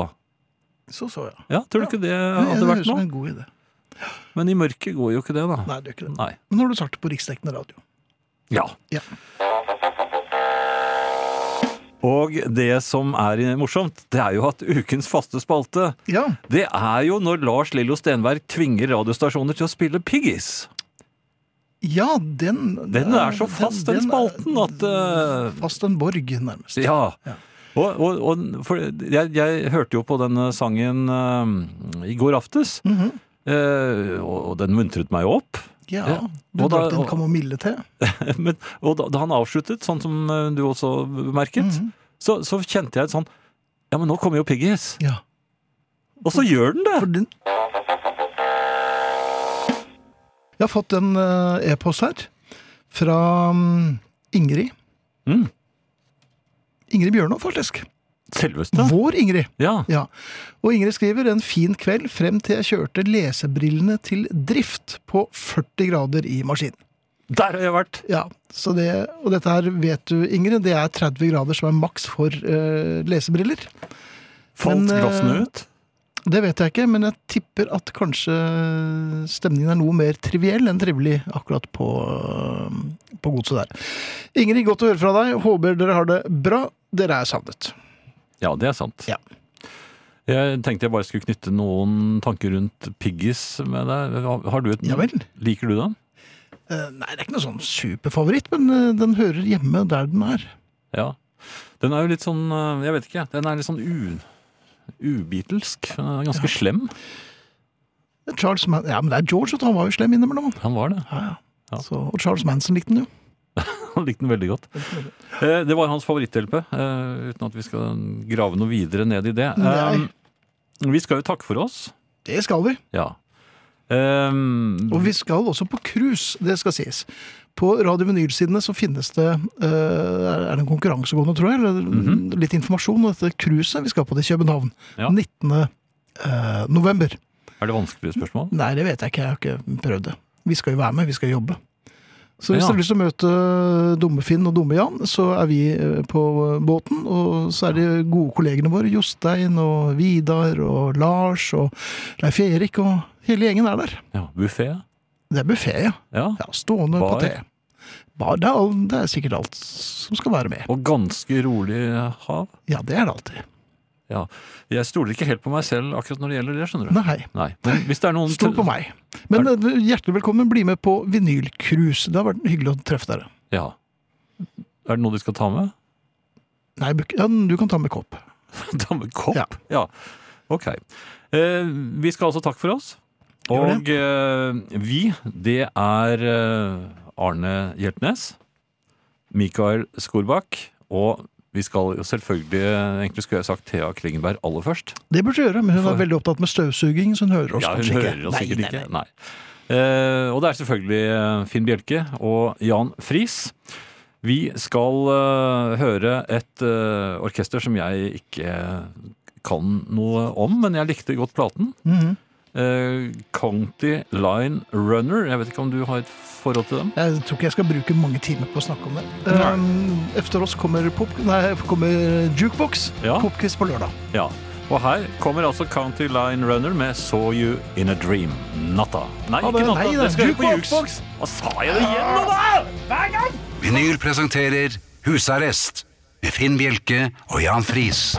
S2: Så så, ja.
S3: Ja, Tror du ikke det
S2: Ja,
S3: hadde
S2: det
S3: vært
S2: høres ut som
S3: noe?
S2: en god idé.
S3: Men i mørket går jo ikke det, da.
S2: Nei, det gjør ikke det.
S3: Nei.
S2: Men nå har du starter på riksdekkende radio.
S3: Ja.
S2: Ja.
S3: Og det som er morsomt, det er jo at ukens faste spalte,
S2: Ja,
S3: det er jo når Lars Lillo Stenberg tvinger radiostasjoner til å spille Piggis.
S2: ja den
S3: Den er så fast, den spalten, at, uh,
S2: Fast en borg, nærmest.
S3: Ja.
S2: Ja.
S3: Og, og, og jeg, jeg hørte jo på denne sangen uh, i går aftes,
S2: Mm
S3: eh, og, og den muntret meg opp.
S2: Ja,
S3: Ja.
S2: Du
S3: Og
S2: drakk en kamomille-te. *laughs*
S3: Men, og da, da han avsluttet, sånn som eh, du også bemerket,
S2: -hmm.
S3: så, så kjente jeg et sånn Ja, men nå kommer jo Piggies.
S2: Ja.
S3: Og så gjør den det!
S2: For den Jeg har fått en eh, e-post her fra mm, Ingrid.
S3: Mm.
S2: Ingrid Bjørnov, faktisk.
S3: Selveste.
S2: Vår Ingrid.
S3: Ja.
S2: Ja. Og Ingrid skriver en fin kveld frem til jeg kjørte lesebrillene til drift på 40 grader i maskinen.
S3: Der har jeg vært!
S2: Ja, så det, og dette her vet du, Ingrid, det er 30 grader som er maks for uh, lesebriller.
S3: Falt
S2: Men, eh,
S3: glassene ut?
S2: Det vet jeg ikke, men jeg tipper at kanskje stemningen er noe mer triviell enn trivelig akkurat på, øh, på godset der. Ingrid, godt å høre fra deg. Håper dere har det bra. Dere er savnet.
S3: Ja, det er sant.
S2: Ja.
S3: Jeg tenkte jeg bare skulle knytte noen tanker rundt Piggis med deg. Har- du et
S2: Ja vel.
S3: Liker du den?
S2: Eh, nei, det er ikke noe sånn superfavoritt, men eh, den hører hjemme der den er.
S3: Ja. Den er jo litt sånn eh, Jeg vet ikke, den er litt sånn u... Ubitelsk. Den er ganske slem.
S2: Charles Man ja, men det er George, vet han var jo slem innimellom.
S3: Han var det.
S2: Ja, ja.
S3: Ja.
S2: Så, og Charles Manson likte den jo. *laughs*
S3: Han likte den veldig godt. Eh, Det var hans favoritt-LP, eh, uten at vi skal grave noe videre ned i det.
S2: Nei.
S3: Eh, Vi skal jo takke for oss.
S2: Det skal vi.
S3: Ja. Um,
S2: Og vi skal også på cruise, det skal sies. På Radio Vinyl-sidene så finnes det uh, Er det en konkurransegående, tror jeg? Eller
S3: Mhm.
S2: litt informasjon om dette cruiset vi skal på til København.
S3: Ja.
S2: 19. Uh, november.
S3: er det vanskelige spørsmål?
S2: Nei, det vet jeg ikke. Jeg har ikke prøvd det. Vi skal jo være med, vi skal jobbe. Så hvis
S3: Ja.
S2: dere har lyst til å møte Dumme-Finn og Dumme-Jan, så er vi eh, på båten. Og så er det gode kollegene våre, Jostein og Vidar og Lars og Leif Erik, og hele gjengen er der.
S3: Ja, Buffé?
S2: Det er buffé, ja.
S3: Ja.
S2: ja stående
S3: Bar.
S2: paté. Bar, det er, det er sikkert alt som skal være med.
S3: Og ganske rolig hav?
S2: Ja, det er det alltid.
S3: Ja. Jeg stoler ikke helt på meg selv akkurat når det gjelder det, skjønner du.
S2: Nei,
S3: Nei. Men hvis det er noen
S2: stol på meg. Men er... hjertelig velkommen, bli med på vinylcruise. Det har vært hyggelig å treffe dere.
S3: Ja. Er det noe de skal ta med?
S2: Nei, du kan ta med kopp. *laughs*
S3: Ta med kopp?
S2: Ja.
S3: Ja. Ok. Eh, vi skal altså takke for oss. Og eh, vi, det er eh, Arne Hjeltnes, Mikael Skorbakk, og vi skal jo selvfølgelig Egentlig skulle jeg sagt Thea Klingenberg aller først.
S2: Det burde du gjøre, men hun er veldig opptatt med støvsuging, så hun hører oss
S3: Ja, hun
S2: kanskje
S3: hører oss sikkert ikke.
S2: nei.
S3: Eh, og det er selvfølgelig eh, Finn Bjelke og Jan Friis. Vi skal eh, høre et eh, orkester som jeg ikke kan noe om, men jeg likte godt platen.
S2: Mhm.
S3: Eh, County Line Runner. Jeg vet ikke om du har et forhold til dem?
S2: Jeg tror ikke jeg skal bruke mange timer på å snakke om det. Um, efter oss kommer, pop, nei, kommer jukebox.
S3: Ja.
S2: Popquiz på lørdag.
S3: Ja. Og her kommer altså County Line Runner med Saw You In A Dream. Natta. Nei,
S2: Ja,
S3: ikke natta.
S2: nei, det
S3: skal på jukebox. Hva sa jeg det igjen nå, da?!
S1: Vinyl presenterer Husarrest med Finn Bjelke og Jan Friis.